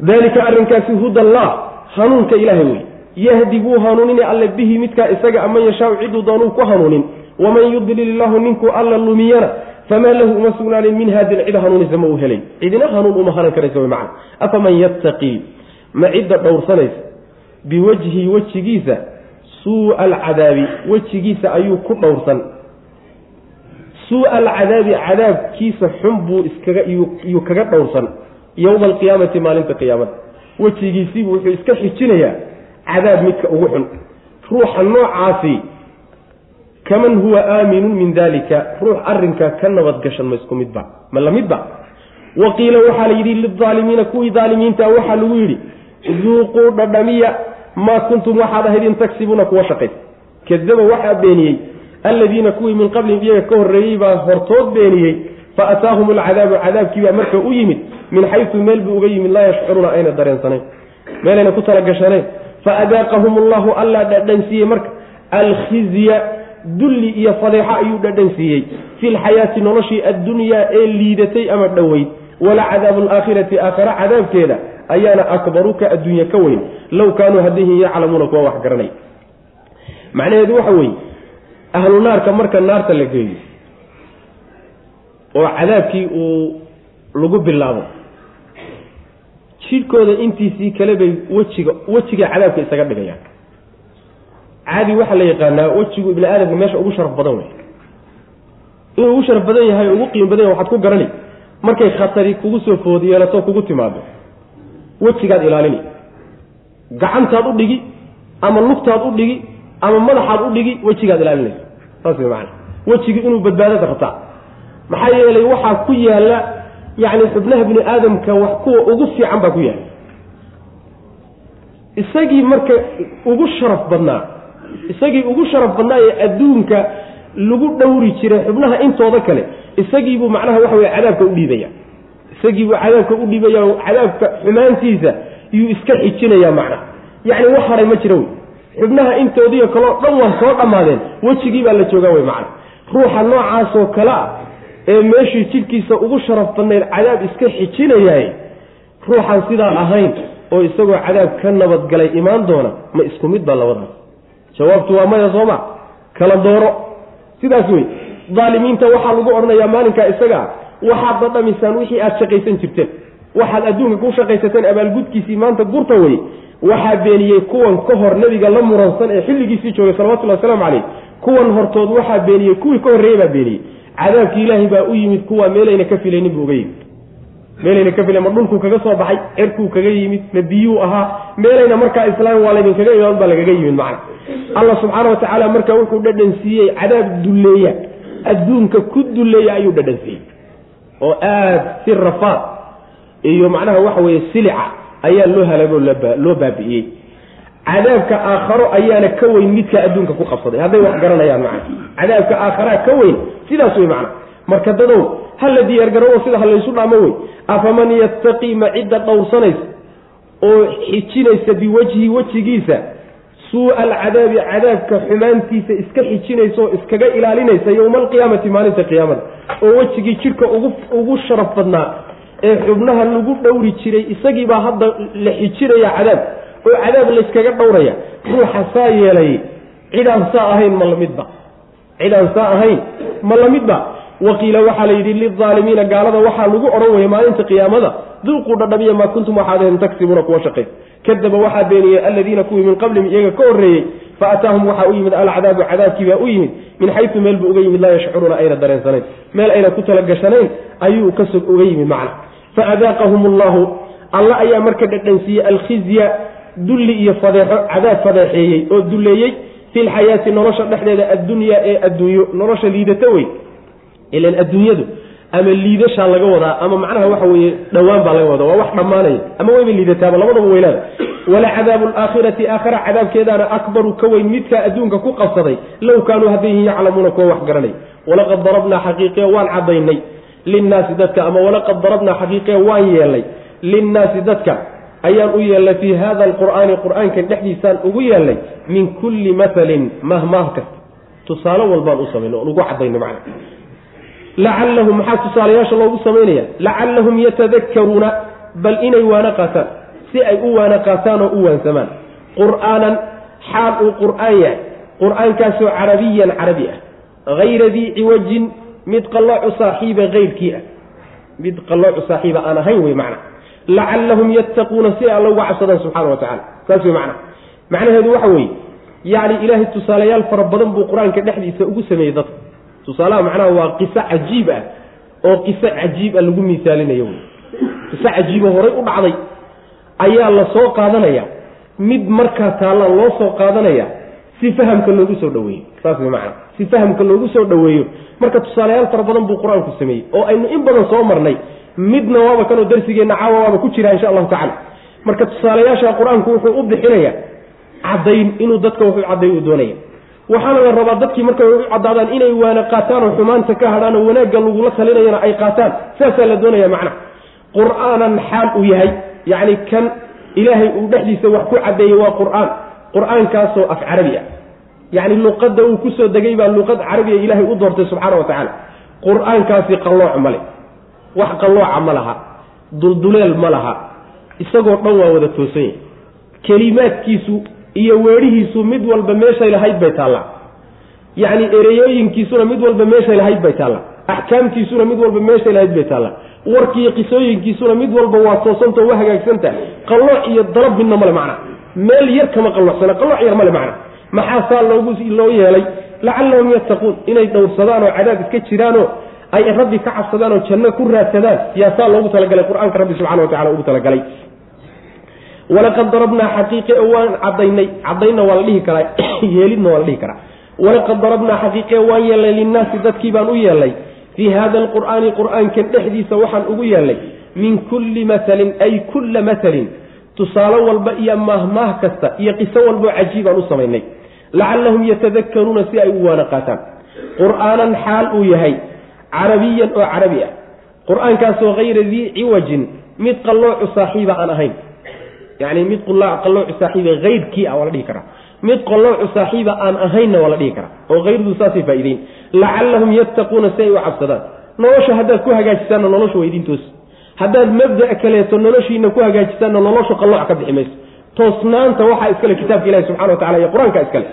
dalika arrinkaasi hudallah hanuunka ilaahay wey. Yahdi wuu hanuuninay alle bihi midkaa isaga aman yashaau ciduu doonuu ku hanuunin. Waman yudlil illahu ninkuu alla lumiyana famaa lahu uma sugnaanin min haadin cid hanuunisa ma uu helay. Cidina hanuun uma hanan karaysa wy macana afaman yattaqii ma cidda dhowrsanaysa biwajhi wejigiisa suua alcadaabi wejigiisa ayuu ku dhowrsan. Suua alcadaabi cadaabkiisa xun buu iskaga iyuu kaga dhowrsan yowma alqiyaamati maalinta qiyaamada wejigiisiibuu wuxuu iska xijinayaa cadaab midka ugu xun. Ruuxa noocaasi kaman huwa aaminun min dalika ruux arrinkaa ka nabadgashan ma isku midba ma la midba? Wa qiila waxaa la yidhi lilaalimiina kuwii daalimiinta waxaa lagu yidhi duuquu dhadhamiya maa kuntum waxaad ahaydin tagsibuuna kuwa shaqaysa kadaba waxaa beeniyey alladiina kuwii min qablihim iyaga ka horreeyey baa hortood beeniyey fa ataahum alcadaabu cadaabkiibaa marka u yimid min xaysu meel buu uga yimid laa yashcuruuna ayna dareensanayn meelayna ku fa adaaqahum allahu allaa dhadhansiiyey marka alkhizya dulli iyo fadeexo ayuu dhadhan siiyey fi lxayaati noloshii addunyaa ee liidatay ama dhoweyd. Wala cadaabu alaakhirati aakhare cadaabkeeda ayaana akbaru ka adduunya ka weyn. Low kaanuu haddihi yaclamuuna kuwa wax garanay. Macnaheedu waxa weeye ahlu naarka marka naarta la geeyo oo cadaabkii uu lagu bilaabo jidhkooda intiisii kale bay wejiga wejiga cadaabka isaga dhigayaan. Caadi waxaa la yaqaanaa wejigu ibni aadamka meesha ugu sharaf badan wey inuu ugu sharaf badan yahay ugu qiimo badan yahay waxaad ku garani. Markay khatari kugu soo food yeelato kugu timaado. Wejigaad ilaalini. Gacantaad u dhigi ama lugtaad u dhigi ama madaxaad u dhigi wejigaad ilaalinaysa saas way macana wejigii inuu badbaadada rabtaa maxaa yeelay waxaa ku yaalla yacni xubnaha bini aadamka wax kuwa ugu fiican baa ku yaalla isagii marka ugu sharaf badnaa isagii ugu sharaf badnaa ee adduunka lagu dhowri jiray xubnaha intooda kale isagiibuu macnaha waxa weye cadaabka u dhiibaya. Isagiibuu cadaabka u dhiibaya cadaabka xumaantiisa yuu iska xijinaya macnaha yacni wax haray ma jira wey. Xubnaha intoodiiyo kaleo dhan waa soo dhammaadeen wejigii baa la joogaa wey macna. Ruuxa noocaasoo kale ah ee meeshii jidhkiisa ugu sharaf badnayd cadaab iska xijinayaay ruuxaan sidaa ahayn oo isagoo cadaab ka nabadgalay imaan doona ma isku mid baa labadaas jawaabtu waa maya sooma kala dooro. Sidaas wey daalimiinta waxaa lagu odhanayaa maalinkaa isagaa waxaad dadhamisaan wixii aad shaqaysan jirteen waxaad adduunka ku shaqaysateen abaalgudkiisii maanta gurta wey waxaa beeniyey kuwan ka hor nebiga la muransan ee xilligiisii joogay salawatullhi wasalaamu caleyh kuwan hortood waxaa beeniyey kuwii ka horreeyey baa beeniyey cadaabkii ilaahay baa u yimid kuwa meelayna ka filaynin buu uga yimid. Meelayna ka filayn ma dhulkuu kaga soo baxay cerkuu kaga yimid ma biyuu ahaa. Meelayna markaa islaam waa laydinkaga imaan baa lagaga yimid macna. Allah subxaana watacaala marka wuxuu dhadhan siiyey cadaab dulleeya. Adduunka ku dulleeya ayuu dhadhan siiyey oo aad si rafaad iyo macnaha waxa weeye silica ayaa loo halaagoo loo baabi'iyey cadaabka aakharo ayaana ka weyn midka adduunka ku qabsaday. Hadday wax garanayaan macna. Cadaabka aakharaa ka weyn sidaas wey macna. Marka dadow ha la diyaargarowo sida ha laysu dhaamo wey afaman yattaqii ma cidda dhowrsanaysa oo xijinaysa biwajhi wejigiisa suua alcadaabi cadaabka xumaantiisa iska xijinaysa oo iskaga ilaalinaysa yowma alqiyaamati maalinta qiyaamada oo wejigii jidhka ugu ugu sharaf badnaa ee xubnaha lagu dhowri jiray isagiibaa hadda la xijinaya cadaab oo cadaab layskaga dhowraya ruuxa saa yeelay cidaan saa ahayn ma lamidba cidaan saa ahayn ma lamidba waqiila waxaa la yidhi lilaalimiina gaalada waxaa lagu odhan waya maalinta qiyaamada. Duuquu dhadhamiya maa kuntum waxaad ahayn tagsibuuna kuwa shaqay kadaba waxaa beeniyey aladiina kuwii min qablihim iyaga ka horreeyey fa ataahum waxaa u yimid alcadaabu cadaabkii baa u yimid min xaysu meel buu uga yimid laa yashcuruuna ayna dareensanayn meel ayna ku talagashanayn ayuu kasog uga yimid macna. Fa adaaqahum allahu alla ayaa marka dhadhansiiyey alkhizya dulli iyo fadeexo cadaab fadeexeeyey oo dulleeyey fi lxayaati nolosha dhexdeeda addunyaa ee adduunyo nolosha liidata wey. Ilan adduunyadu ama liidashaa laga wadaa ama macnaha waxa weeye dhowaan baa laga wadaa waa wax dhammaanaya ama wayba liidataaba labadaba weylaada wala cadaabu alaakhirati aakhara cadaabkeedaana akbaru ka weyn midkaa adduunka ku qabsaday low kaanuu haddayhin yaclamuuna kuwa wax garanay. Walaqad darabnaa xaqiiqiya waan caddaynay. Linnaasi dadka ama walaqad darabnaa xaqiiqee waan yeelnay. Linnaasi dadka ayaan u yeelnay fii hada alqur'aani qur'aankan dhexdiisaan ugu yeelnay min kulli mahalin mahmaah kasta. Tusaale walbaan u samayna oon ugu cadayno macna. Lacallahum maxaa tusaalayaasha loogu samaynaya lacallahum yatadakkaruuna bal inay waana qaataan. Si ay u waana qaataan oo u waansamaan. Qur'aanan xaal uu qur'aan yahay. Qur'aankaasoo carabiyan carabi ah. Hayra dii ciwajin mid qalloocu saaxiiba hayrkii ah. Mid qalloocu saaxiiba aan ahayn wey macna lacallahum yattaquuna si alla uga cabsadaan subxana wa tacala saas wey macna. Macnaheedu waxa weeye yacni ilaahay tusaalayaal fara badan buu qur'aanka dhexdiisa ugu sameeyey dadka. Tusaalaha macnaha waa qiso cajiib ah oo qiso cajiib ah lagu misaalinayo wey qiso cajiibo horay u dhacday ayaa la soo qaadanaya. Mid markaa taallaan loo soo qaadanaya si fahamka loogu soo dhaweeyo saas way macana si fahamka loogu soo dhaweeyo marka tusaalayaal fara badan buu qur'aanku sameeyey oo aynu in badan soo marnay midna waaba kanoo darsigeenna caawa waaba ku jira insha allahu tacala marka tusaalayaasha qur'aanku wuxuu u bixinaya caddayn inuu dadka wuxuu cadday uu doonaya waxaana la rabaa dadkii markay u caddaadaan inay waana qaataan oo xumaanta ka hadhaan oo wanaagga lagula talinayana ay qaataan saasaa la doonaya macna. Qur'aanan xaal uu yahay yacni kan ilaahay uu dhexdiisa wax ku caddeeyey waa qur'aan. Qur'aankaasoo af carabi ah yacni luqadda uu ku soo degay baa luqad carabiga ilaahay u doortay subxaana wa tacaala qur'aankaasi qallooc ma le wax qallooca ma laha dulduleel ma laha isagoo dhan waa wada toosan yahay. Kelimaadkiisu iyo weedhihiisu mid walba meeshay lahayd bay taallaa. Yacni ereyooyinkiisuna mid walba meeshay lahayd bay taallaa. Axkaamtiisuna mid walba meeshay lahayd bay taallaa. Warkiiyo qisooyinkiisuna mid walba waa toosanta waa hagaagsanta qallooc iyo dalab midna male macna. Meel yar kama qallocsana qallooc yar male macna. Maxaa saa loogu loo yeelay lacallahum yattaquun inay dhowrsadaan oo cadaab iska jiraanoo ay rabbi ka cabsadaan oo janno ku raadsadaan siyaasaa loogu talagalay qur'aanka rabbi subxana wa tacala ugu talagalay. Walaqad darabnaa xaqiiqe waan cadaynay cadaynna waa la dhihi karaa yeelidna waa la dhihi karaa. Walaqad darabnaa xaqiiqe waan yeelnay linnaasi dadkii baan u yeelnay. Fii hada alqur'aani qur'aankan dhexdiisa waxaan ugu yeelnay. Min kulli matalin ay kulla matalin tusaale walba iyo mahmaah kasta iyo qiso walboo cajiibaan u samaynay. Lacallahum yatadakkaruuna si ay u waana qaataan. Qur'aanan xaal uu yahay carabiyan oo carabi ah. Qur'aankaasoo hayra dii ciwajin mid qalloocu saaxiiba aan ahayn. Yacni mid qalloocu saaxiiba hayrkii ah waa la dhihi karaa. Mid qalloocu saaxiiba aan ahaynna waa la dhihi karaa oo hayrdu saasay faa'ideyn lacallahum yattaquuna si ay u cabsadaan. Nolosha haddaad ku hagaajisaanna nolosha waa idin toos. Haddaad mabda' kaleeto noloshiina ku hagaajisaanna nolosha qallooc ka bixi mayso. Toosnaanta waxaa iskale kitaabka ilahi subxana wa tacala iyo qur'aanka iskale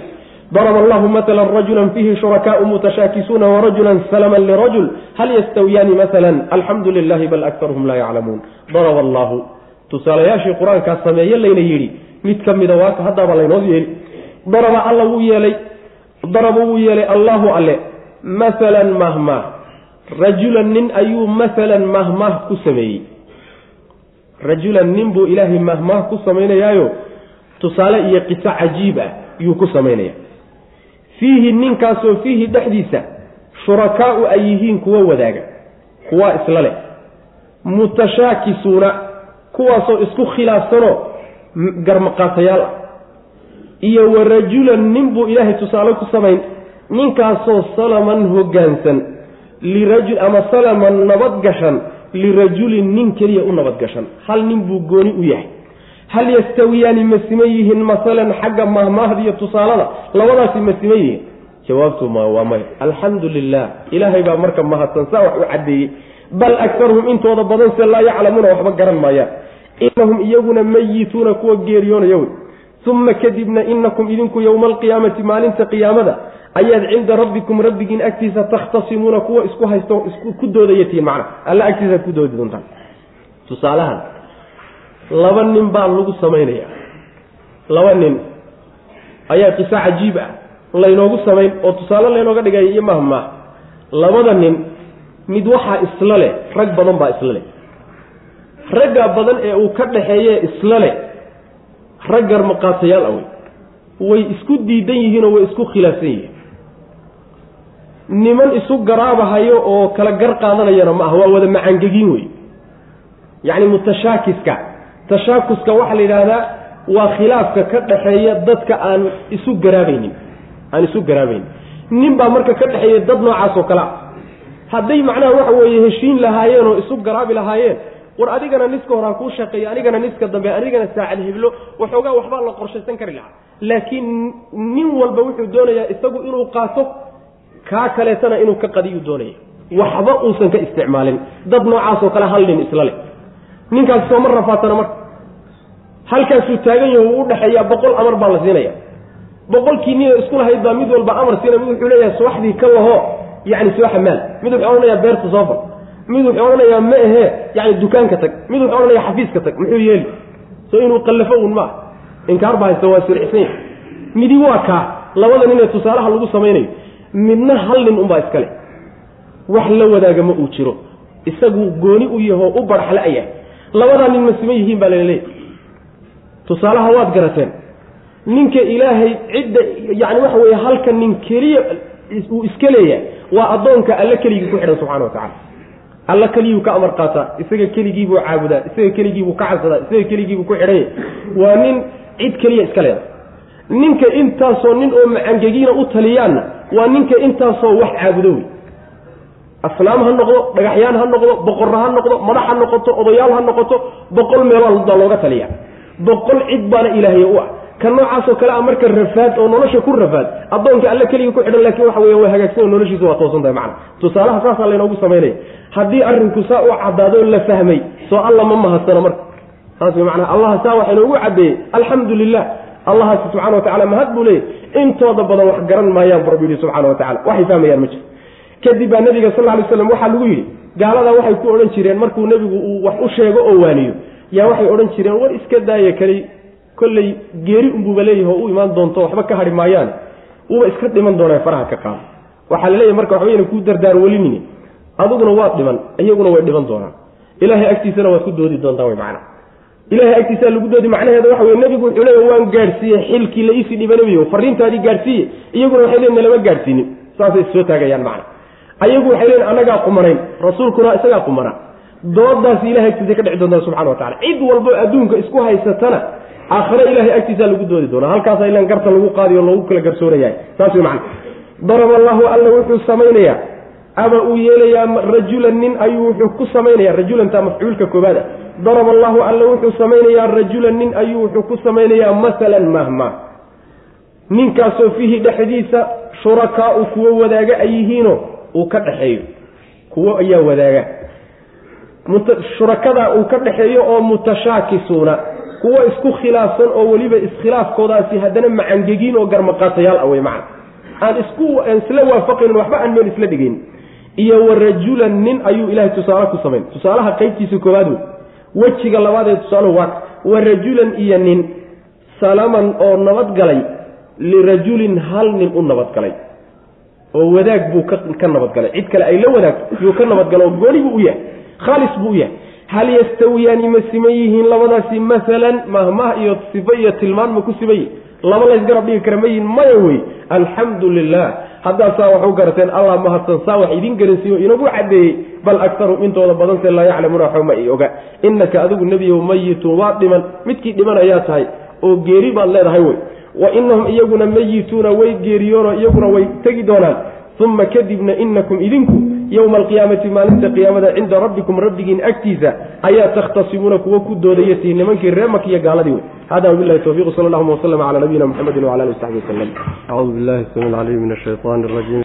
darb allahu matla rajula fiihi shurakaau mutashaakisuuna warajula salama lirajul hal yastawiyaani maala alxamdu lilahi bal akaruhum laa yaclamuun daraba allahu tusaalayaashii qur'aankaa sameeye layna yidhi mid ka mida waaka haddaaba laynoo yeeli daraba alla wuu yeelay daraba wuu yeelay allahu alle maalan mahmaah rajulan nin ayuu maalan mahmaah ku sameeyey rajulan nin buu ilaahay mahmaah ku samaynayaayo tusaale iyo qiso cajiib ah yuu ku samaynaya fiihi ninkaasoo fiihi dhexdiisa shurakaau ay yihiin kuwa wadaaga kuwaa isla leh mutashaakisuuna kuwaasoo isku khilaafsanoo garmaqaatayaal ah. Iyo wa rajulan nin buu ilaahay tusaale ku samayn ninkaasoo salaman hoggaansan lirajul ama salaman nabadgashan lirajulin nin keliya u nabadgashan hal nin buu gooni u yahay hal yastawiyaani ma siman yihiin masalan xagga mahmaahda iyo tusaalada? Labadaasi ma siman yihiin. Jawaabtu ma waa maya alxamdu lilah ilaahay baa marka mahadsan saa wax u caddeeyey. Bal akaruhum intooda badan se laa yaclamuuna waxba garan maayaan. Inahum iyaguna mayituuna kuwa geeriyoonaya wey uma kadibna inakum idinku yowma alqiyaamati maalinta qiyaamada ayaad cinda rabbikum rabbigiin agtiisa takhtasimuuna kuwa isku haysto ku doodayatiin macna. Alla agtiisaad ku doodi doontaan tusaalahan laba nin baa lagu samaynaya laba nin. Ayaa qiso cajiib ah. Laynoogu samayn oo tusaale laynooga dhigaya iyo mahmaah labada nin mid waxaa isla leh rag badan baa isla leh. Ragga badan ee uu ka dhaxeeye isla leh rag garmaqaatayaal awey way isku diidan yihiinoo way isku khilaafsan yihiin. Niman isu garaabahayo oo kala gar qaadanayana ma aha waa wada macangegiin wey. Yacni mutashaakiska tashaakuska waxaa la yidhaahdaa waa khilaafka ka dhaxeeya dadka aan isu garaabaynin aan isu garaabaynin. Nin baa marka ka dhexeeya dad noocaas oo kale ah. Hadday macnaha waxa weeye heshiin lahaayeen oo isu garaabi lahaayeen war adigana niska hore ha kuu shaqeeyo anigana niska dambe anigana saacad heblo waxoogaa waxbaa la qorshaysan kari lahaa. Laakiin nin walba wuxuu doonayaa isagu inuu qaato kaa kaleetana inuu ka qadiyuu doonaya. Waxba uusan ka isticmaalin. Dad noocaasoo kale hal nin isla leh ninkaas sooma rafaatana marka. Halkaasuu taagan yaho uu udhexeeyaa boqol amar baa la siinaya. Boqolkii nina isku lahayd baa mid walba amar siina mid wuxuu leeyahay subaxdii ka laho yani soo xamaal mid wuxuu odhanayaa beerta soo fal. Mid wuxuu odhanayaa ma ahee yani dukaanka tag. Mid wuxuu odhanayaa xafiiska tag muxuu yeeli. So inuu qallafo un maa inkaar ba haysta waa siricsan yahay midi waa kaa labada nin ee tusaalaha lagu samaynayo midna hal nin unbaa iskale wax la wadaaga ma uu jiro. Isagu gooni u yaho u barxla-ya labadaa nin ma siman yihiin baa laleeyahy tusaalaha waad garateen ninka ilaahay cidda yani waxa weeye halka nin keliya uu iska leeyahay waa addoonka alle keligii ku xidhan subxana wa tacala alla keligiyuu ka amar qaataa isaga keligiibuu caabudaa isaga keligiibuu ka cabsadaa isaga keligiibuu ku xidhanya waa nin cid keliya iska leeda ninka intaasoo nin oo macangegiina u taliyaanna waa ninka intaasoo wax caabudo wey asnaam ha noqdo dhagaxyaan ha noqdo boqorro ha noqdo madax ha noqoto odayaal ha noqoto boqol meelood baa looga taliya boqol cid baana ilaahay u ah. Ka noocaasoo kale a marka rafaad oo nolosha ku rafaad addoonka alle keligii ku xidhan laakiin waxa weya waa hagaagsan noloshiisa waa toosan tahay macana tusaalaha saasaa laynoogu samaynaya haddii arrinku saa u caddaado la fahmay soo alla ma mahadsano marka. Saas wey macnaha allaha saa waxa inoogu caddeeyey alxamdu lilah allahaasi subxana wa tacala mahad buu leeyay intooda badan wax garan maayaan bu rabbi yihi subxana wa tacala waxay fahmayaan ma jiro kadib baa nabiga sal ly slam waxaa lagu yidhi gaaladaa waxay ku odhan jireen markuu nebigu uu wax u sheego oo waaniyo yaa waxay odhan jireen war iska daaya keli kolley geeri unbuuba leeyahi u imaan doonto waxba ka hadhi maayaan wuuba iska dhiman doonaa faraha ka qaado waxaa la marka waxba yna kuu dardaar welinini adiguna waad dhiman iyaguna way dhiman doonaan. Ilaahay agtiisana waad ku doodi doontaan wy macana ilahay agtiisaa lagu doodi macnaheeda waxa wey nebigu wuxuu leeya waan gaadhsiiyey xilkii la iisii dhiba nebiyo fariintaadii gaadhsiiye iyaguna waxay leeyiin nalama gaadhsiinin. Saasay soo taagayaan macna ayagu waxay leeyiin annagaa qumanayn. Rasuulkuna isagaa qumana. Doodaasi ilahay agtiisa ka dhici doontaa subxana wa tacala cid walbo adduunka isku haysatana aakhare ilahay agtiisaa lagu doodi doonaa. Halkaasa ilan garta lagu qaadiyo loogu kala garsoonayahay saas wey macna daraba allahu alla wuxuu samaynayaa. Ama uu yeelayaa rajulan nin ayuu wuxuu ku samaynaya rajulanta mafcuulka koobaad ah. Daraba allahu alla wuxuu samaynayaa. Rajulan nin ayuu wuxuu ku samaynayaa masalan mahma. Ninkaasoo fiihi dhexdiisa shurakaau kuwo wadaaga ay yihiino uu ka dhexeeyo kuwo ayaa wadaaga. Shurakadaa uu ka dhexeeyo oo mutashaakisuuna kuwo isku khilaafsan oo weliba iskhilaafkoodaasi haddana macangegiin oo garmaqaatayaal ah wey macana aan isku isla waafaqaynin waxba aan meel isla dhigayn iyo wa rajulan nin ayuu ilahay tusaale ku samayn tusaalaha qaybtiisa koobaad wey. Wejiga labaad ee tusaaluhu waa wa rajulan iyo nin. Salaman oo nabadgalay lirajulin hal nin u nabadgalay oo wadaag buu ka nabadgalay. Cid kale ay la wadaagto yuu ka nabadgalo oo gooni buu u yahay khaalis buu u yahay. Hal yastawiyaani ma siman yihiin labadaasi? Masalan mahmah iyo sifo iyo tilmaan ma ku siman yihiin laba laysgarab dhigi kara ma yihiin maya wey. Alxamdu lilah haddaasaa wax u garateen allah mahadsan saa wax idin garansiiyo inagu caddeeyey bal aktarum intooda badanse laa yaclamuuna waxba ma i oga. Innaka adigu nebiyow mayitun waa dhiman. Midkii dhiman ayaa tahay oo geeri baad leedahay wey wa inahum iyaguna mayituuna way geeriyoonoo iyaguna way tegi doonaan. Uma kadibna inakum idinku yowma alqiyaamati maalinta qiyaamada cinda rabbikum rabbigiin agtiisa ayaa takhtasimuuna kuwo ku doodaya tihi nimankii ree makiya gaaladii wey hada wabilahi towfiq sal allahuma waslama cala nabiyina mxamedi wala ali w saxbi rajiim